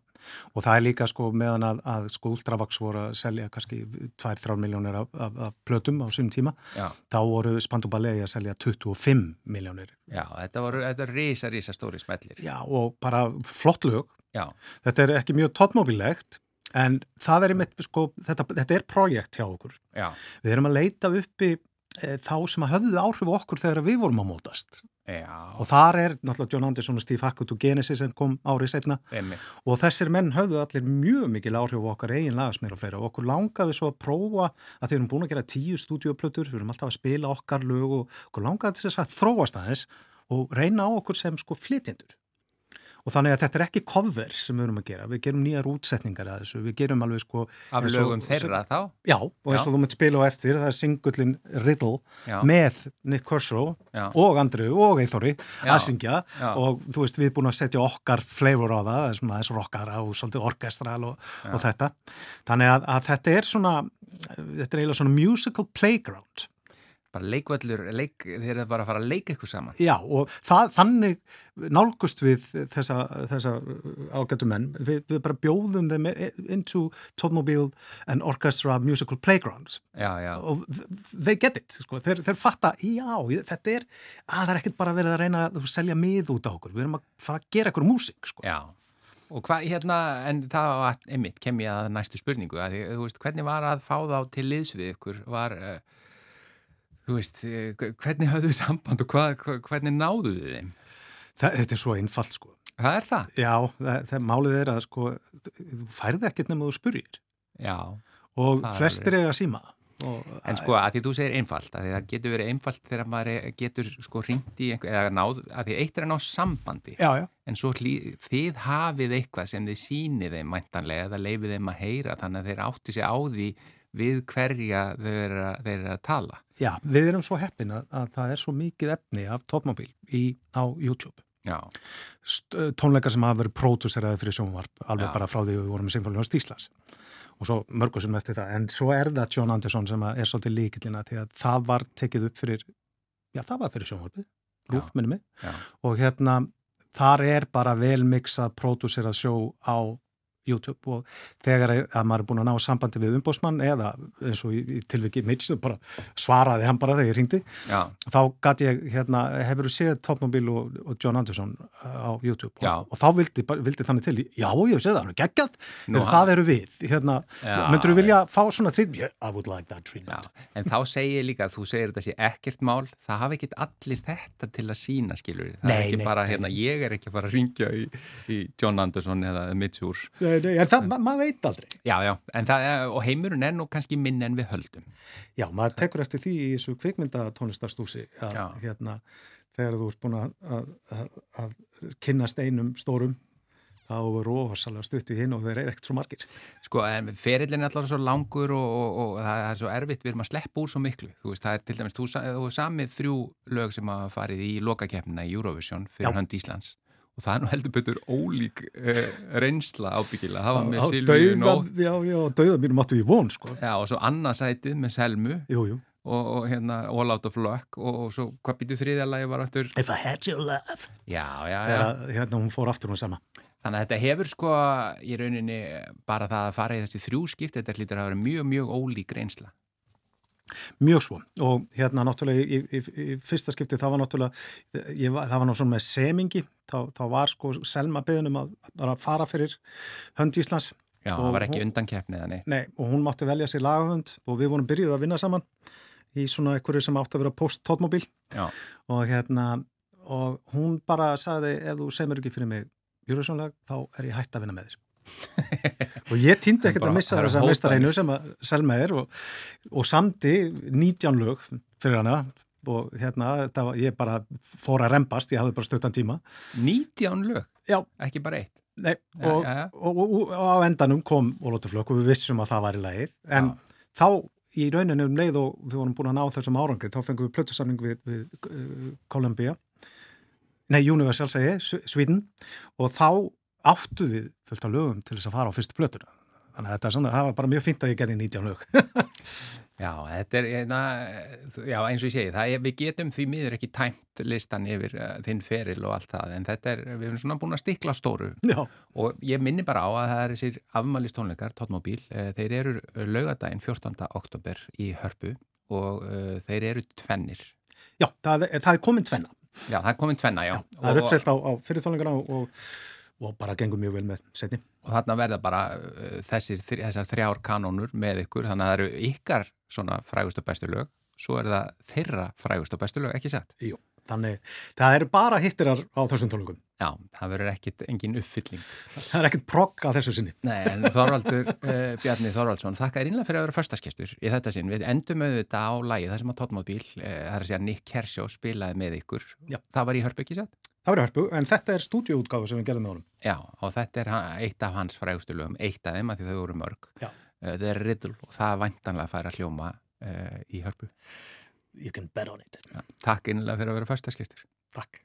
[SPEAKER 2] Og það er líka, sko, meðan að, að sko, Ultravax voru að selja kannski 2-3 miljónir af, af, af plötum á sínum tíma.
[SPEAKER 1] Já,
[SPEAKER 2] Þá voru Spandau Ballet að selja 25 miljónir.
[SPEAKER 1] já, þetta voru, þetta er risa, risa stóri smellir.
[SPEAKER 2] Já, og bara flott lög.
[SPEAKER 1] Já,
[SPEAKER 2] Þetta er ekki mjög tóttmóbilegt, en það er einmitt, sko, þetta, þetta er projekt hjá okkur.
[SPEAKER 1] já,
[SPEAKER 2] Við erum að leita uppi e, þá sem að höfðu áhrif okkur þegar við vorum að mótast.
[SPEAKER 1] Já,
[SPEAKER 2] Og þar er náttúrulega John Anderson og Steve Hackett og Genesis sem kom árið setna
[SPEAKER 1] emmi.
[SPEAKER 2] og þessir menn höfðu allir mjög mikil áhrif á okkar eigin lagasmýr og okkur langaði svo að prófa að þeir erum búin að gera tíu stúdíoplötur, við erum alltaf að spila okkar lög og okkur langaði þess að þróast aðeins og reyna á okkur sem sko flytjendur. Og þannig að þetta er ekki cover sem við erum að gera, við gerum nýjar útsetningar að þessu, við gerum alveg sko...
[SPEAKER 1] Af lögum þeirra þá?
[SPEAKER 2] Já, og eins og þú munt spila á eftir, það er singullin Riddle
[SPEAKER 1] Já.
[SPEAKER 2] með Nick Kershaw og Andrew og Eithori að syngja
[SPEAKER 1] Já.
[SPEAKER 2] og þú veist við erum búin að setja okkar flavor á það, það er svona þess rockara og svolítið orkestral og, og þetta. Þannig að, að þetta er svona, þetta er eiginlega svona musical playground.
[SPEAKER 1] Bara leikvöllur, leik, þeir eru bara að fara að leika ykkur saman.
[SPEAKER 2] Já, og það, þannig nálgust við þessa, þessa ágættu menn. Við, við bara bjóðum þeim into Tóttmobile and Orchestra Musical Playgrounds.
[SPEAKER 1] Já, já,
[SPEAKER 2] og they get it, sko. þeir, þeir fatta, já, þetta er, að það er ekkert bara verið að reyna að selja mið út á okkur, við erum að fara að gera eitthvað músík, sko.
[SPEAKER 1] já. Og hvað, hérna, en það var, einmitt, kem ég að næstu spurningu, að því, þú veist, hvernig var að fá þá til liðs við ykkur, var, uh, þú veist, uh, hvernig hafðu þið samband og hvað, hva- hvernig náðu þið þeim?
[SPEAKER 2] Það, þetta er svo einfalt, sko.
[SPEAKER 1] Það er það?
[SPEAKER 2] Já, það, það málið er að, sko, þú færði ekkert nema þú spurrir
[SPEAKER 1] Já,
[SPEAKER 2] og
[SPEAKER 1] Það er
[SPEAKER 2] flestir eiga síma Og,
[SPEAKER 1] En sko að því þú segir einfalt, að því það getur verið einfalt þegar maður getur sko hringt í einhver, eða náð, að því eitt er að ná sambandi,
[SPEAKER 2] Já, já.
[SPEAKER 1] en svo þið hafið eitthvað sem þið sýnið þeim mæntanlega eða leifið þeim að heyra þannig að þeir átti sig á því við hverja þeir eru að, þeir eru að tala.
[SPEAKER 2] Já, við erum svo heppin að, að það er svo mikið efni af tópmobil í, á YouTube.
[SPEAKER 1] Já,
[SPEAKER 2] St tónleikar sem hafa verið pródúseraði fyrir sjónvarp, alveg
[SPEAKER 1] Já.
[SPEAKER 2] bara frá því við vorum Sinfóni á Stíslas. Og svo mörgur sem eftir það. En svo er það John Anderson sem er svolítið líkillina því að það var tekið upp fyrir, já það var fyrir sjónvarpið, rúf minni mig. Og hérna, þar er bara vel mixað pródúserað sjó á YouTube og þegar að maður er búin að ná sambandi við umbósmann eða eins og í, í tilviki Mitch bara svaraði hann bara þegar ég ringdi
[SPEAKER 1] já,
[SPEAKER 2] þá gæti ég, hérna, hefur þú séð Topmobil og, og John Anderson uh, á YouTube
[SPEAKER 1] Já.
[SPEAKER 2] og, og þá vildi, bara- vildi þannig til já, ég hef séð það, hann er geggjað
[SPEAKER 1] Nú,
[SPEAKER 2] en það eru við, hérna,
[SPEAKER 1] Já,
[SPEAKER 2] myndur þú vilja fá svona treatment? I would like that
[SPEAKER 1] já.
[SPEAKER 2] treatment
[SPEAKER 1] En þá segir ég líka að þú segir þetta sé ekkert mál, það hafi ekkert allir þetta til að sína, skilur Það
[SPEAKER 2] Nei,
[SPEAKER 1] er ekki
[SPEAKER 2] nei,
[SPEAKER 1] bara,
[SPEAKER 2] nei.
[SPEAKER 1] hérna, ég er ekki að fara að ringja í, í John Anderson eða Mitchur.
[SPEAKER 2] Nei, nei, en það, ma maður veit aldrei
[SPEAKER 1] Já, já, en það, og heimurinn er nú kannski minn en við höldum.
[SPEAKER 2] Já, maður tekur eftir því í þessu kvikmyndatónlistarstúsi að hérna, þegar þú ert búin að, að, að, að kynnast einum stórum þá er rosalega stutt við hinn og þeir eru ekkert svo margir.
[SPEAKER 1] Sko, en ferillin er alltaf svo langur og, og, og það er svo erfitt, við erum að sleppa úr svo miklu. Þú veist, það er til dæmis, þú, þú samið þrjú lög sem hafa farið í lokakeppnina í Eurovision fyrir
[SPEAKER 2] Já.
[SPEAKER 1] hönd Íslands og það er nú heldur betur ólík uh, reynsla ábyggilega. Það var með Silvíu Nótt
[SPEAKER 2] Já, já, dauða mínum áttu í von, sko.
[SPEAKER 1] Já, og svo annarsætið með Selmu
[SPEAKER 2] Jú, jú.
[SPEAKER 1] og, og hérna All Out of Luck og, og svo hvað býtu þriðja lagi var aftur
[SPEAKER 2] If I had your love.
[SPEAKER 1] Já, já, já
[SPEAKER 2] Þegar hérna hún fór aftur hún sama.
[SPEAKER 1] Þannig að þetta hefur sko í rauninni bara það að fara í þessi þrjú skipt þetta hlýtur að vera mjög, mjög ólík reynsla
[SPEAKER 2] Mjög svo. Og hérna náttúrulega í, í, í fyrsta skipti það var náttúrulega, ég, var- það var náttúrulega með semingi, þá, þá var sko Selma beðunum að bara fara fyrir hönd Íslands.
[SPEAKER 1] Já,
[SPEAKER 2] Og
[SPEAKER 1] það var ekki
[SPEAKER 2] hún-
[SPEAKER 1] undankeppni eða neitt.
[SPEAKER 2] Nei, og hún mátti velja sér lagahönd og við vorum byrjuð að vinna saman í svona einhverju sem átti að vera post-tótmobil og hérna og hún bara sagði ef þú semur ekki fyrir mig Júrasónlag þá er ég hægt að vinna með þér og ég týndi ekkert að missa þessa
[SPEAKER 1] hótanir.
[SPEAKER 2] meistareinu sem að Selma er og, og samdi 19 lög fyrir hana og hérna var, ég bara fór að rempast, ég hafði bara stuttan tíma.
[SPEAKER 1] 19 lög,
[SPEAKER 2] Já,
[SPEAKER 1] ekki bara eitt?
[SPEAKER 2] Nei, og,
[SPEAKER 1] já, já.
[SPEAKER 2] Og, og, á endanum kom Ólóttuflökk og við vissum að það var í lagið en
[SPEAKER 1] Já.
[SPEAKER 2] þá í rauninu um leið og við vorum búin að ná þessum árangri þá fengum við plötusamning við, við uh, Columbia. Nei, Universal segi, Sweden. Og þá áttu við fullt af lögum til þess að fara á fyrstu plötuna þannig að þetta er svona, það var bara mjög fínt að ég gerði 19 lög
[SPEAKER 1] Já, þetta er, hérna, já, eins og ég segi, það er, við getum því miður ekki tæmt listan yfir uh, þinn feril og allt það, en þetta er, við erum svona búin að stikla stóru
[SPEAKER 2] Já,
[SPEAKER 1] og ég minni bara á að það er þessir afmælistónleikar, Tóttmóbíl, uh, þeir eru laugadaginn 14. oktober í Hörpu og uh, þeir eru tvennir.
[SPEAKER 2] já það, það er komin tvenna
[SPEAKER 1] Já, það er komin tvenna, já.
[SPEAKER 2] það er uppselt á, á fyrirtónleikana og, og, og bara gengur mjög vel með setni
[SPEAKER 1] og þarna verða bara uh, þessir, þessar þrjár kanónur með ykkur, þannig að það eru ykkar svona frægust og bestu lög, svo er það þeirra frægust og bestu lög, ekki satt?
[SPEAKER 2] Jú, þannig það eru bara hittirar á þessum tónleikum
[SPEAKER 1] Já, það verður ekkit engin uppfylling.
[SPEAKER 2] það er ekkert progg að þessu sinni
[SPEAKER 1] Nei, en Þorvaldur, uh, Bjarni Þorvaldsson, þakka er innlega fyrir að vera förstaskestur í þetta sinn. Við endum auðvitað á lægi, það sem að Tóttmóbíl, uh, það er að segja Nick Kershaw spilaði með ykkur.
[SPEAKER 2] Já.
[SPEAKER 1] Það var í satt?
[SPEAKER 2] Það verður hörpu, en þetta er stúdíuútgáfa sem við gerðum með honum.
[SPEAKER 1] Já, og þetta er eitt af hans frægustu lögum, eitt af þeim að því þau voru mörg. Uh, það er Riddle og það er væntanlega að færa hljóma uh, í Hörpu.
[SPEAKER 2] You can bet on it.
[SPEAKER 1] Ja, takk innlega fyrir að vera förstaskestur.
[SPEAKER 2] Takk.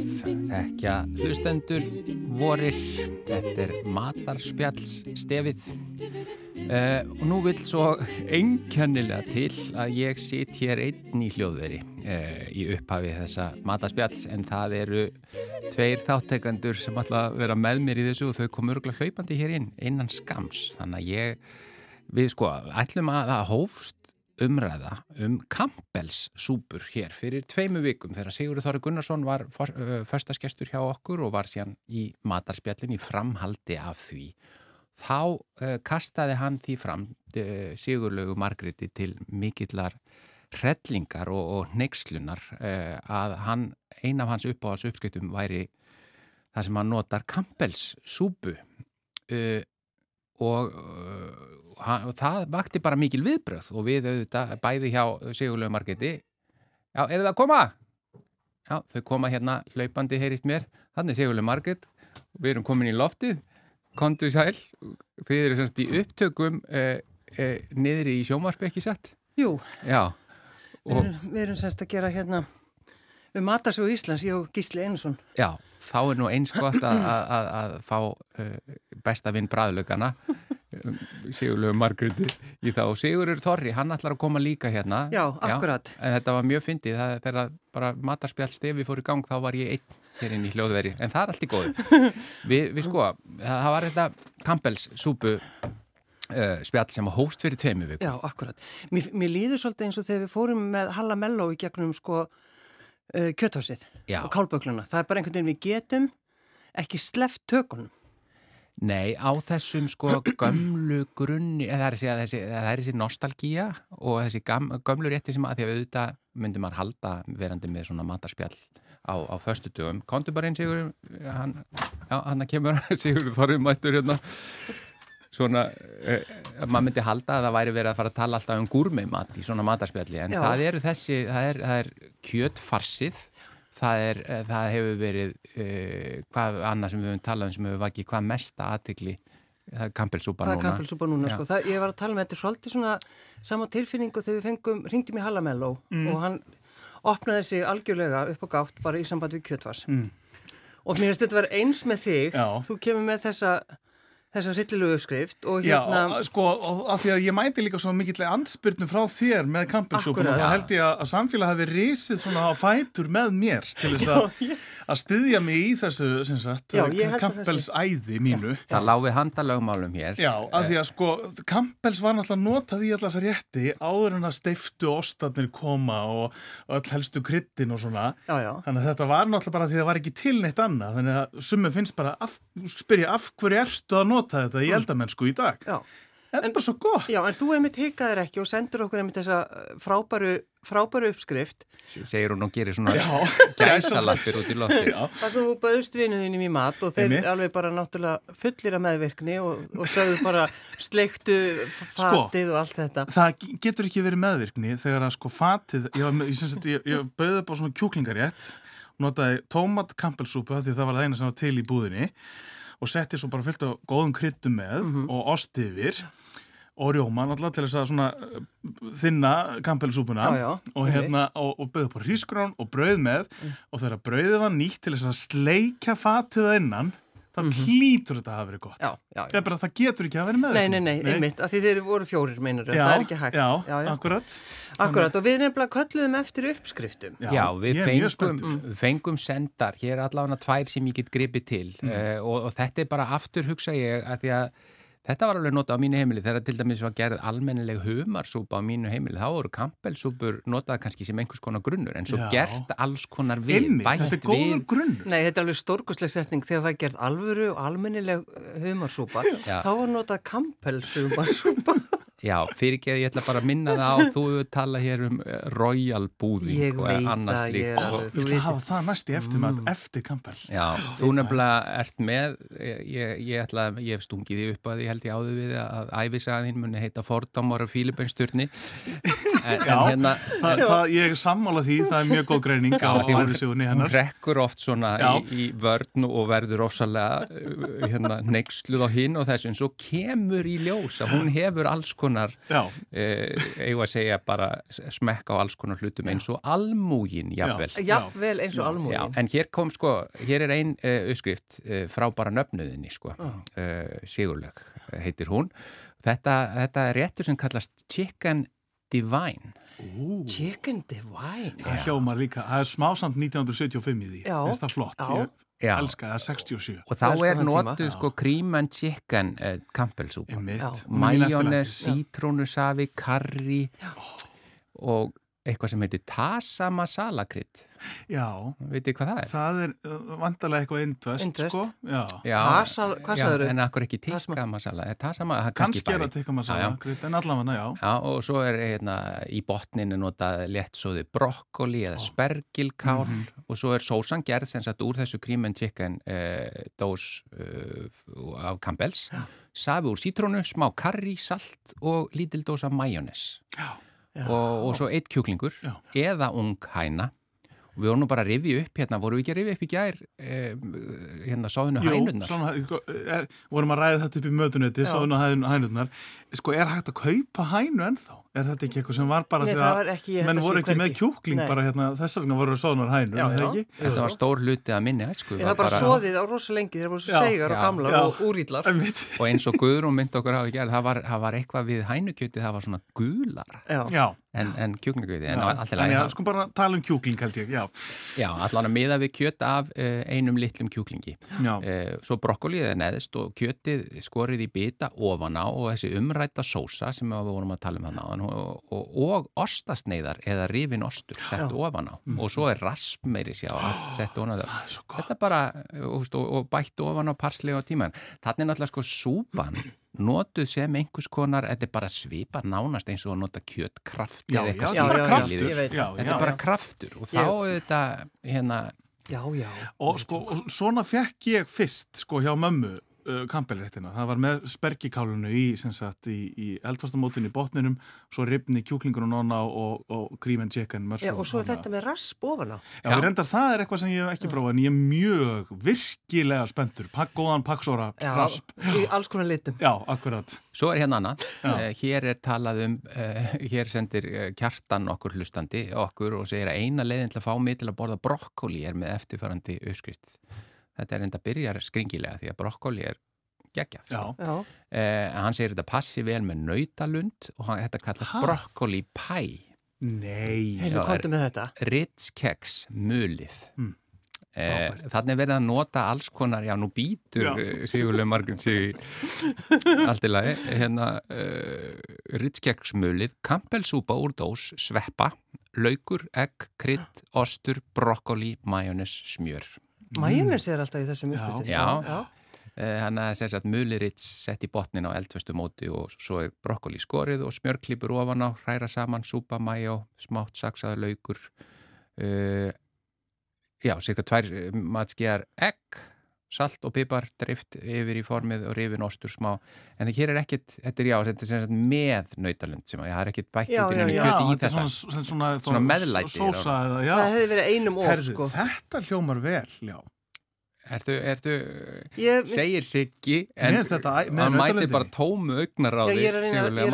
[SPEAKER 1] Stef, þekkja hlustendur vorir, þetta er matarspjalls stefið. Uh, og nú vil svo einkennilega til að ég sitt hér einn í hljóðveri uh, í upphafi þessa matarspjalls en það eru tveir þáttekandur sem að vera með mér í þessu og þau komur örgulega hlaupandi hér inn innan skams þannig að ég, við sko, ætlum að það hófst umræða um Campbells súpur hér fyrir tveimu vikum þegar Sigurður Þorri Gunnarsson var förstaskestur hjá okkur og var síðan í matarspjallin í framhaldi af því. Þá uh, kastaði hann því fram uh, Sigurlaugu Margreti til mikillar hrellingar og, og neykslunar uh, að hann, ein af hans uppáhals uppskiptum væri það sem hann notar Campbells súpu og og það vakti bara mikil viðbröð og við auðvitað bæði hjá Sigurlegu Margeti Já, er það að koma? Já, þau koma hérna hlaupandi heyrist mér, þannig Sigurlegu Marget við erum komin í loftið. Kontu sæl, þið eru semst í upptökum eh, eh, niðri í sjómarfi ekki sett?
[SPEAKER 4] Jú,
[SPEAKER 1] Já,
[SPEAKER 4] við erum, við erum semst að gera hérna um Matarsjóð Íslands, ég og Gísli Einarsson.
[SPEAKER 1] Já, þá er nú eins gott að, að, að, að fá uh, besta vinn bræðlögana Sigurlegu Margreði í það og Sigurur Þorri, hann ætlar að koma líka hérna.
[SPEAKER 4] Já, akkurat.
[SPEAKER 1] En þetta var mjög fyndið, það þegar bara matarspjall stefi fór í gang þá var ég einn hér inn í hljóðveri, en það er allt í góðu. Við, við sko, það var þetta Campbells súpu uh, spjall sem hóst fyrir tveimu viku
[SPEAKER 4] Já, akkurat. Mér, mér líður svolítið eins og þegar við fórum með Halla Melló í gegnum sko uh, kjötthásið
[SPEAKER 1] Já.
[SPEAKER 4] og kálbökluna. Það er bara einhvern veginn við getum ekki sleft tökunum.
[SPEAKER 1] Nei, á þessum sko gömlu grunni, eða það er þessi, þessi, þessi nostalgía og þessi gam, gömlu rétti sem að því að auðvitað myndi maður halda verandi með svona matarspjall á, á föstudögum. Kontu bara einn Sigur, hann, já, hann kemur Sigur Þorri mættur hérna svona, uh, maður myndi halda að það væri verið að fara að tala alltaf um gúrmeimat í svona matarspjalli, en
[SPEAKER 4] Já.
[SPEAKER 1] það eru þessi, það er, það er kjötfarsið það, er, eh, það hefur verið uh, hvað annað sem við höfum talað um sem hefur vakið hvað mesta aðtikli það er kampelsúpa núna
[SPEAKER 4] kampelsúpa núna, sko. Það, ég var að tala með þetta svolítið svona sama tilfinningu þegar við fengum, ringdum í Halla Melló og hann opnaði sig algjörlega upp á gátt bara í samband við kjötvars. Og mér finnst þetta að vera eins með þig,
[SPEAKER 5] Já.
[SPEAKER 4] þú kemur með þessa, þessa sittilegu uppskrift og
[SPEAKER 5] Já,
[SPEAKER 4] hérna...
[SPEAKER 5] og, sko, og af því að ég mæti líka svo mikillega andspyrnu frá þér með kampelsúpun og þá held ég að, að samfélag hafi risið svona á fætur með mér til þess að, að styðja mig í þessu sem sagt,
[SPEAKER 4] Já, ég held að
[SPEAKER 5] kampels æði mínu.
[SPEAKER 1] það láfi handalögmálum hér
[SPEAKER 5] Já, af því að sko, Campbells var náttúrulega notað í allas rétti áður en að steiftu ostarnir koma og, og öll helstu kryttin og svona.
[SPEAKER 4] Já, já.
[SPEAKER 5] Þannig að þetta var náttúrulega bara því að það var ekki til neitt annað. Þannig að að nota þetta í eldamennsku í dag?
[SPEAKER 4] Já.
[SPEAKER 5] Þetta er bara svo gott.
[SPEAKER 4] Já, en þú einmitt hikaðir ekki og sendur okkur einmitt þessa uh, frábæru, frábæru uppskrift
[SPEAKER 1] segir hún og gerir svona
[SPEAKER 5] Já.
[SPEAKER 1] gæsalappir út í lofti
[SPEAKER 4] þar sem þú bauðst vinuðinum í mat og þeir
[SPEAKER 5] Einmitt.
[SPEAKER 4] alveg bara náttúrulega fullir af meðvirkni og, og sögðu bara sleiktu
[SPEAKER 5] Sko.
[SPEAKER 4] fatið og allt þetta.
[SPEAKER 5] Það getur ekki verið meðvirkni þegar að sko fatið, ég, ég, ég, ég bauði upp á svona kjúklingarétt, notaði tómat kampelsúpu því það var það eina sem var til í búðinni og setti svo bara fyllt á góðum kryttum með og ost yfir og rjóma náttúrulega til þess að svona uh, þinna
[SPEAKER 4] já,
[SPEAKER 5] og hérna og, og bauði upp á hrísgrón og brauð með og þegar brauðið var nýtt til þess að sleikja fatið að innan þá hlýtur þetta að hafa verið gott
[SPEAKER 4] Já, já,
[SPEAKER 5] Það, er bara, það getur ekki að vera með
[SPEAKER 4] Nei, nei, nei, einmitt, af því þeir voru fjórir, meinur,
[SPEAKER 5] Já,
[SPEAKER 4] það er ekki hægt.
[SPEAKER 5] Já,
[SPEAKER 4] já, já.
[SPEAKER 5] akkurat
[SPEAKER 4] Akkurat, og við nefnilega kölluðum eftir uppskriftum.
[SPEAKER 1] Já, við fengum,
[SPEAKER 5] spenntur.
[SPEAKER 1] fengum sendar, hér er allavega tvær sem ég get gripið til
[SPEAKER 5] Mm.
[SPEAKER 1] uh, og, og þetta er bara aftur hugsa ég að því að þetta var alveg notað á mínu heimili þegar til dæmis var gerð almennileg humarsúpa á mínu heimili, þá voru kampelsúpur notað kannski sem einhvers konar grunnur en svo
[SPEAKER 5] Já.
[SPEAKER 1] gert alls konar við,
[SPEAKER 5] Einmitt, þetta er góður
[SPEAKER 1] við
[SPEAKER 5] grunnur
[SPEAKER 4] Nei, þetta er alveg stórkusleg setning þegar það gerð alvöru og almennileg humarsúpa.
[SPEAKER 1] Já.
[SPEAKER 4] Þá var notað kampelsúpa.
[SPEAKER 1] Já, fyrir ekki að ég ætla bara að minna það á þú hefur talað hér um eh, royal búðing
[SPEAKER 4] Ég
[SPEAKER 1] og
[SPEAKER 4] veit
[SPEAKER 1] annars
[SPEAKER 4] ég
[SPEAKER 1] líkt
[SPEAKER 4] er
[SPEAKER 5] Ég
[SPEAKER 4] Þú
[SPEAKER 5] ætla að
[SPEAKER 4] veit-
[SPEAKER 5] hafa það næst í eftir með
[SPEAKER 4] Mm.
[SPEAKER 5] eftir Campbell.
[SPEAKER 1] Já, þú nefnilega ert með ég, ég ætla að, ég hef stungið því upp að ég held ég áður við að æfisaðin muni heita Fordamar og Fílibeinsturni en,
[SPEAKER 5] Já,
[SPEAKER 1] hérna
[SPEAKER 5] það, það, ég er sammála því, það er mjög góð greining á
[SPEAKER 1] hún-
[SPEAKER 5] æfisjóðunni
[SPEAKER 1] hún
[SPEAKER 5] hennar.
[SPEAKER 1] rekkur oft svona í, í vörn og verður ofsalega uh, hérna, neyksluð á hinn og þessu konar
[SPEAKER 5] Já,
[SPEAKER 1] uh, eigum að segja bara smekka á alls konar hlutum eins og almúgin jafnvel.
[SPEAKER 4] Jafnvel eins og
[SPEAKER 1] Já,
[SPEAKER 4] almúin.
[SPEAKER 1] en hér kom sko, hér er ein uh, uppskrift uh, frá bara nöfnuðinni sko, Sigurleg heitir hún. Þetta, þetta er réttur sem kallast Chicken Divine.
[SPEAKER 4] Chicken divine.
[SPEAKER 5] það hljómar líka, það er smásamt 1975 í því, finnst það flott,
[SPEAKER 4] Já.
[SPEAKER 5] ég
[SPEAKER 1] Já.
[SPEAKER 5] elska það 67.
[SPEAKER 1] Og þá
[SPEAKER 4] Elskar
[SPEAKER 1] er notuð sko cream and chicken uh,
[SPEAKER 5] mitt,
[SPEAKER 4] Já.
[SPEAKER 1] Majónes, sítrónusafi, karri og eitthvað sem heitir tasa masala krydd.
[SPEAKER 5] Já,
[SPEAKER 1] Vitið hvað það er?
[SPEAKER 5] það er uh, vantarlega eitthvað indvest,
[SPEAKER 4] Indverskt.
[SPEAKER 5] sko. Já,
[SPEAKER 1] Já,
[SPEAKER 4] Tasal- hvað
[SPEAKER 1] já,
[SPEAKER 4] sagðirðu?
[SPEAKER 1] En akkur ekki tikka masala, er tasa masala?
[SPEAKER 5] kannski er það
[SPEAKER 1] Já, já.
[SPEAKER 5] saman, krydd, en allavega, já.
[SPEAKER 1] Já, og svo er hérna í botninu notað léttsóði brokkoli eða spergilkál
[SPEAKER 5] Mhm.
[SPEAKER 1] og svo er sósan gerð sem sagt úr þessu cream and chicken uh, dós uh, af Campbell's safi úr sítrónu, smá karri, salt og lítil dós af majónes og, og svo eitt kjúklingur eða ung hæna og við vorum nú bara að rifja upp hérna, vorum við ekki að rifja upp í gær um, hérna sáðinu
[SPEAKER 5] Jú,
[SPEAKER 1] hænunnar
[SPEAKER 5] svona, sko, vorum að ræða þetta upp í mötunetti, svona hænurnar. Sko, er hægt að kaupa hænu ennþá? Er þetta ekki eitthvað sem var bara
[SPEAKER 4] Nei,
[SPEAKER 5] því að
[SPEAKER 4] var ekki-
[SPEAKER 5] menn voru ekki með kjúkling
[SPEAKER 4] Nei.
[SPEAKER 5] bara hérna, þess vegna voru svona hænur, er
[SPEAKER 4] já.
[SPEAKER 5] ekki?
[SPEAKER 1] Þetta var stór hluti að minni æsku
[SPEAKER 4] Ég það bara svoðið á rosa lengi, þeir voru svo segar og gamlar
[SPEAKER 5] Já.
[SPEAKER 4] og.
[SPEAKER 5] Einmitt.
[SPEAKER 1] og eins og Guðrún mynd okkur gerð það var, það var eitthvað við hænukjöti það var en, en kjúklingakjöti en alltaf læg
[SPEAKER 5] að sko bara tala um kjúkling held ég, já.
[SPEAKER 1] Já, allan að miða við kjöt af uh, einum litlum kjúklingi. Uh, svo brokkolið er neðist og kjötið skorið í bita ofan á og þessi umrætta sósa sem við vorum að tala um hann á og, og, og ostasneiðar eða rifin ostur sett ofan á. Og svo er rasp meiri sjá allt sett ofan á. það þetta er bara og, og, og bætt ofan á parsli og tíman þannig er náttúrulega sko súpan notuð sem einhvers konar þetta er bara svipa nánast eins og að nota kjötkraft eða eitthvað
[SPEAKER 5] þetta er.
[SPEAKER 4] Já,
[SPEAKER 1] Þetta er bara kraftur og þá auðvitað hérna,
[SPEAKER 4] Já, já.
[SPEAKER 5] Og sko, og svona fekk ég fyrst, sko, hjá mömmu kampelréttina. Það var með spergikálunu í, í, í eldfastamótin í botninum, svo ribni kjúklingur og nonna og, og cream and chicken.
[SPEAKER 4] Já, og svo er þetta með rasp ofan á.
[SPEAKER 5] Já, já. reyndar það er eitthvað sem ég hef ekki prófað, en ég er mjög virkilega spenntur. Pakk, góðan pakksóra,
[SPEAKER 4] Já,
[SPEAKER 5] rasp.
[SPEAKER 4] í alls konar litum.
[SPEAKER 5] Já, akkurat.
[SPEAKER 1] Svo er hérna annað, uh, hér er talað um, uh, hér sendir uh, kjartan okkur hlustandi okkur og segir að eina leiðin til að fá mig til að borða brokkoli er með eftirfærandi uppskrift. Þetta er enda byrjar skringilega því að brokkoli er geggjað.
[SPEAKER 5] Já,
[SPEAKER 1] Sko. Uh, hann segir þetta passi vel með nautalund og hann, þetta kallast
[SPEAKER 5] Ha?
[SPEAKER 1] brokkoli pæ.
[SPEAKER 5] nei.
[SPEAKER 1] Já,
[SPEAKER 4] komdu með þetta.
[SPEAKER 1] Ritz keks mulið.
[SPEAKER 5] Mm.
[SPEAKER 1] Eh, þannig er verið að nota alls konar, já nú býtur uh, Sigurlega Margrun sig allt í lagi hérna uh, ritskeggsmölið, kampelsúpa úr dós, sveppa laukur, egg, krydd, ostur brokkoli, majónes, smjör
[SPEAKER 4] Majónes er alltaf í þessum uppskriftum.
[SPEAKER 1] Já.
[SPEAKER 4] já.
[SPEAKER 1] uh, hann að segja að mölið rits sett í botnin á eldföstu móti og svo er brokkoli skorið og smjörklípur ofan á, hræra saman, súpa, majó smátt saksaður laukur uh, já, cirka tvær eh, matskeiðar egg, salt og pipar drift yfir í formið og rifin ostur smá, en hér er ekkit þetta er já, þetta er með nautalund sem að það er ekkit bætt út í
[SPEAKER 4] já.
[SPEAKER 1] kjöti í
[SPEAKER 5] þetta svona, svona,
[SPEAKER 1] Svona meðlæti,
[SPEAKER 5] Sósa eða, já.
[SPEAKER 4] Það hefði verið einum of,
[SPEAKER 5] Herðu,
[SPEAKER 4] sko.
[SPEAKER 5] þetta hljómar vel, já.
[SPEAKER 1] Ertu, ertu,
[SPEAKER 4] Ég,
[SPEAKER 1] segir Siggi en hann
[SPEAKER 5] nautalundinni.
[SPEAKER 1] bara tómu
[SPEAKER 4] Já, er að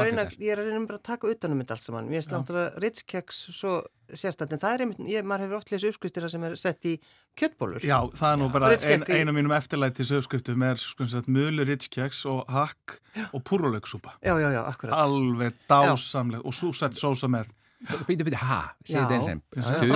[SPEAKER 4] reyna, ég er að reyna, bara að taka utanum þetta allt saman. Mér finnst náttúrulega ritskeks svo sérstætt, en það er einmitt, ég, maður hefur oft lesið uppskriftir sem er sett í kjöttbólur.
[SPEAKER 5] Já, það er nú bara
[SPEAKER 4] Ritz
[SPEAKER 5] ein, eina af mínum eftirlætis uppskriftum er sko sagt mjölu ritskeks og hakk og púrulauksúpa.
[SPEAKER 4] já, já, já, akkurat.
[SPEAKER 5] Alveg dásamleg og svo sett sósa með
[SPEAKER 1] Býtu, býtu, ha,
[SPEAKER 4] Já.
[SPEAKER 1] segið þeim
[SPEAKER 5] Já.
[SPEAKER 1] sem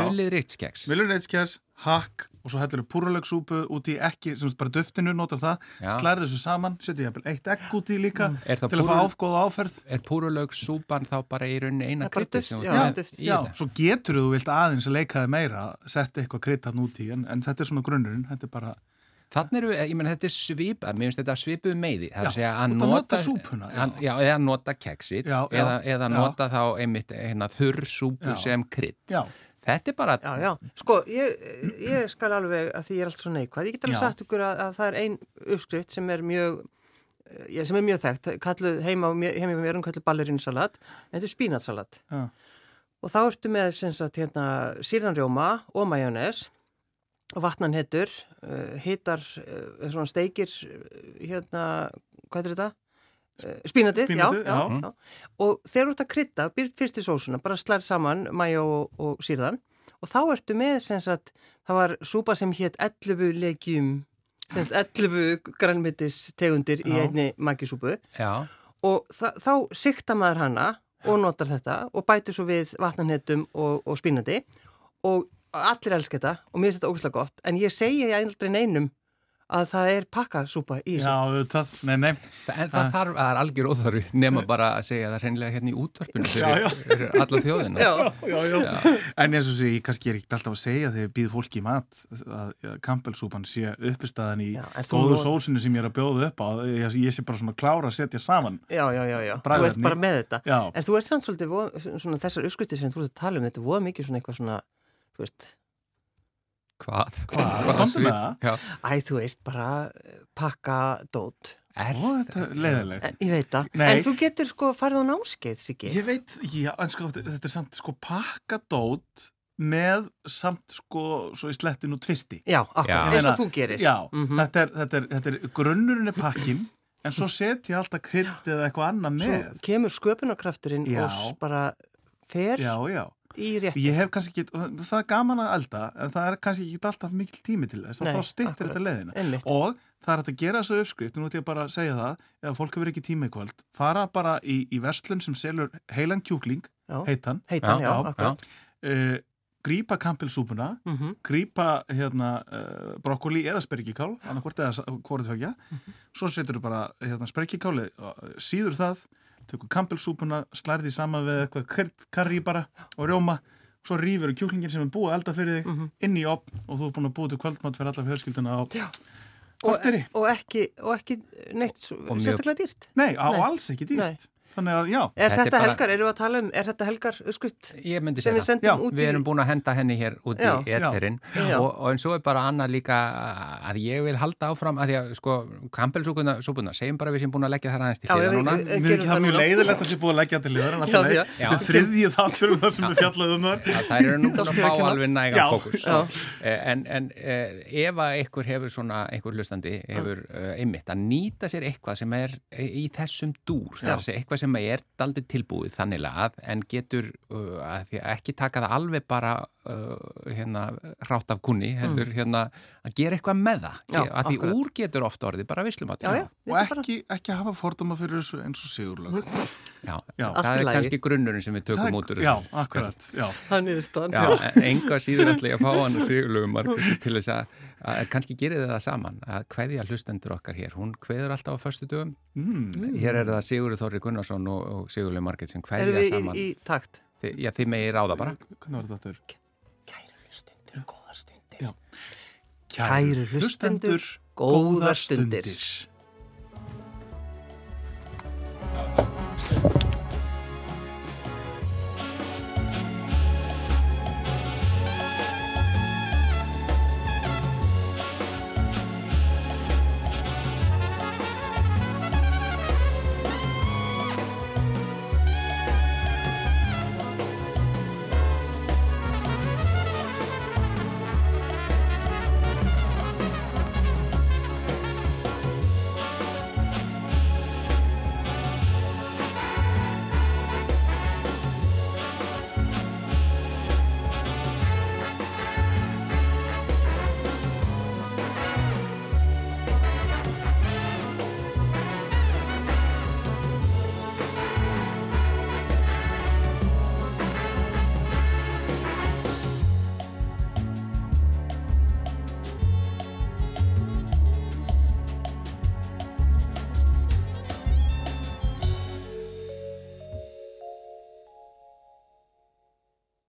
[SPEAKER 1] Mölið ritskeks
[SPEAKER 5] mjölu ritskeks, hakk og svo heldur púrulauksúpu út í ekki, sem bara duftinu, notar það,
[SPEAKER 1] Já.
[SPEAKER 5] slærið þessu saman, setja ég eitt egg út í líka
[SPEAKER 1] það
[SPEAKER 5] til að fá áfgóða áferð.
[SPEAKER 1] Er púrulaug súpan þá bara í rauninni eina þú
[SPEAKER 4] já,
[SPEAKER 5] Já,
[SPEAKER 1] þetta?
[SPEAKER 5] svo getur þú vilt aðeins að leika þig meira, setja eitthvað krydd hann út í, en, en þetta er svona grunnurinn, þetta er bara
[SPEAKER 1] Þannig eru, ég menn þetta er svipað, mér finnst þetta svipuð meiði, það er
[SPEAKER 5] Já,
[SPEAKER 1] að segja að nota,
[SPEAKER 5] nota súpuna, já.
[SPEAKER 1] að, já, eða nota keksið,
[SPEAKER 5] Já, já,
[SPEAKER 1] eða, eða nota þá einmitt hérna, þurr súpu
[SPEAKER 5] Já.
[SPEAKER 1] sem krydd. Þetta er bara,
[SPEAKER 4] Já, já, sko, ég, ég skal alveg að því ég er allt svo neikvæð. Ég get alveg
[SPEAKER 5] Já.
[SPEAKER 4] sagt ykkur að, að það er ein uppskrift sem er mjög, eh, sem er mjög þekkt, kalluð heima, á mér- heima með mér, hún kalluð ballerínsalat, en þetta er spínatsalat. Og þá ertu með, sem sagt, hérna, sírðanrjóma og majónes, og vatnan hittur, uh, hitar, uh, svona steikir, uh, hérna, hvað er þetta? Uh, spínatið, já,
[SPEAKER 5] Spínatið,
[SPEAKER 4] já,
[SPEAKER 5] já.
[SPEAKER 4] já. Og þegar þú ert að krydda, byrð fyrst í sósuna, bara slær saman majó og, og sírðan, og þá ertu með, sem sagt, það var súpa sem hétt 11 legjum, sem sagt, 11 grænmitis tegundir í einni magisúpu
[SPEAKER 1] já,
[SPEAKER 4] og þá sikta maður hana og notar þetta og bætir svo við vatnanhettum og, og spínandi og allir elska þetta og mér finnst þetta ógæslega gott en ég segi ég aldrei neinum að það er pakkasúpa í þessu.
[SPEAKER 5] já, auðvitað, nei, nei.
[SPEAKER 1] Þa- en það þarf, það er algjör óþarfi nema bara að segja það hreinlega hérna í útvarpinu fyrir, fyrir alla þjóðina.
[SPEAKER 4] Já,
[SPEAKER 5] Já, já. En eins og sé, ég kannski er ekkert alltaf að segja þegar ég býð fólki í mat að að Campbellsúpan sé uppistaðan í
[SPEAKER 4] þú
[SPEAKER 5] góðu
[SPEAKER 4] not-
[SPEAKER 5] sósinu sem ég er að bjóða upp á ég, ég sé bara svona klára að setja saman
[SPEAKER 4] já, já, já, já. þú ert bara með þetta.
[SPEAKER 5] Já.
[SPEAKER 4] En þú ert samt svolítið, vo- svona þessar uppskriftir sem þú ert að tala um, þetta þú veist,
[SPEAKER 1] Hvað?
[SPEAKER 5] Hvað? Komdu með það?
[SPEAKER 4] Æ, þú veist, bara eh, pakka dót.
[SPEAKER 1] Er,
[SPEAKER 5] Ó, þetta er leiðilegt
[SPEAKER 4] En, ég veit það. En þú getur sko farið á náskeið, Siggi.
[SPEAKER 5] Ég veit, já, en sko, þetta er samt sko pakkadót með samt sko, svo í slettinu tvisti
[SPEAKER 4] Já, akkur, eins og þú gerir.
[SPEAKER 5] Já,
[SPEAKER 4] Mhm.
[SPEAKER 5] þetta, er, þetta, er, þetta er grunnurinn er pakkin en svo set ég alltaf krydd eða eitthvað annað
[SPEAKER 4] Svo
[SPEAKER 5] með
[SPEAKER 4] kemur sköpunarkrafturinn og bara fer
[SPEAKER 5] Já, já
[SPEAKER 4] í rétt.
[SPEAKER 5] Ég hef kannski ekki, það er gaman að elda en það er kannski ekki alltaf mikil tími til þess
[SPEAKER 4] Nei,
[SPEAKER 5] þá
[SPEAKER 4] akkurat.
[SPEAKER 5] þetta leiðina
[SPEAKER 4] Einmitt.
[SPEAKER 5] og það er hægt að gera þessu uppskrift nú ætlum ég bara að segja það, ef fólk hefur ekki tíma í kvöld fara bara í, í verslun sem selur heilan kjúkling,
[SPEAKER 4] Já.
[SPEAKER 5] heitan
[SPEAKER 4] Heitan,
[SPEAKER 1] Já,
[SPEAKER 4] já,
[SPEAKER 5] uh, grípa kampilsúpuna
[SPEAKER 4] Mhm.
[SPEAKER 5] grípa hérna uh, brokkoli eða spergikál, annarkvort eða hvort þau svo setur þú bara hérna, spergikáli, síður það tekur kampilsúpuna, slærði saman við eitthvað karri bara og rjóma svo rýfur kjúklingin sem er búið að elda fyrir þig
[SPEAKER 4] Mhm.
[SPEAKER 5] inn í opn og þú er búin að búið til kvöldmátt fyrir alla fjölskylduna á
[SPEAKER 4] Já.
[SPEAKER 5] korteri.
[SPEAKER 4] Og, og, ekki, og ekki neitt
[SPEAKER 1] Og
[SPEAKER 4] sérstaklega dýrt.
[SPEAKER 5] Nei, á
[SPEAKER 4] Nei.
[SPEAKER 5] alls ekki dýrt.
[SPEAKER 4] Nei.
[SPEAKER 5] Þannig að já,
[SPEAKER 4] Er
[SPEAKER 1] Þetta
[SPEAKER 4] þetta,
[SPEAKER 1] er bara-
[SPEAKER 4] helgar, erum við að tala um, er þetta helgar
[SPEAKER 1] myndi
[SPEAKER 4] sem
[SPEAKER 1] segja
[SPEAKER 4] við
[SPEAKER 1] það.
[SPEAKER 4] sendum
[SPEAKER 5] Já,
[SPEAKER 4] út
[SPEAKER 1] Við erum
[SPEAKER 4] í?
[SPEAKER 1] búin að henda henni hér út
[SPEAKER 4] Já.
[SPEAKER 1] í eterinn
[SPEAKER 4] Já.
[SPEAKER 1] og, og en svo er bara annað líka að ég vil halda áfram að því að sko kampelsúpuna, segjum bara við sem búin að leggja það aðeins til
[SPEAKER 4] Já,
[SPEAKER 1] hliðar núna.
[SPEAKER 4] ég-
[SPEAKER 5] mér
[SPEAKER 4] gerum
[SPEAKER 5] finnst það mjög leiðilegt að sé búið að leggja til liður en
[SPEAKER 4] Já,
[SPEAKER 5] alltaf leið,
[SPEAKER 4] já.
[SPEAKER 5] þetta er þriðjið þáttur um það sem við fjallaðum um þar.
[SPEAKER 1] að það eru nú búin að fá
[SPEAKER 4] ekki
[SPEAKER 1] alveg nægan
[SPEAKER 5] Já.
[SPEAKER 1] fókus
[SPEAKER 4] Já.
[SPEAKER 1] Eh, en, en eh, ef að einhver hefur svona, einhver hlustandi hefur uh, einmitt að nýta sér eitthvað sem er í þessum dúr segja eitthvað sem er daldið tilbúið þannig að en getur uh, að að ekki taka það alveg bara uh, hérna hrátt af kunni heldur hérna að gera eitthvað með það
[SPEAKER 4] Já,
[SPEAKER 1] að því
[SPEAKER 4] akkurat.
[SPEAKER 1] úr getur oft orðið bara
[SPEAKER 4] já,
[SPEAKER 5] Og ekki, ekki hafa fordóma fyrir þessu eins og sigurlög.
[SPEAKER 1] Já,
[SPEAKER 5] Já.
[SPEAKER 1] það
[SPEAKER 4] í
[SPEAKER 1] er kannski grunnurinn sem við tökum út úr
[SPEAKER 5] Já,
[SPEAKER 1] þessu.
[SPEAKER 5] akkurat, já.
[SPEAKER 1] Já, en enga síður ætla ég að fá hann og sigurlögum margir til þess að, að kannski þið það saman að hveðja hlustendur okkar hér, hún hveður alltaf á föstu dögum
[SPEAKER 5] Mm.
[SPEAKER 1] hér er það Sigurður Þorri Gunnarsson og, og Sigurlög Margit sem
[SPEAKER 4] við
[SPEAKER 1] saman
[SPEAKER 4] í, í takt?
[SPEAKER 1] Þi, já, þið megið ráða bara
[SPEAKER 5] Hvernig var þetta aftur? Já.
[SPEAKER 4] Kæru hlustendur, góðar stundir.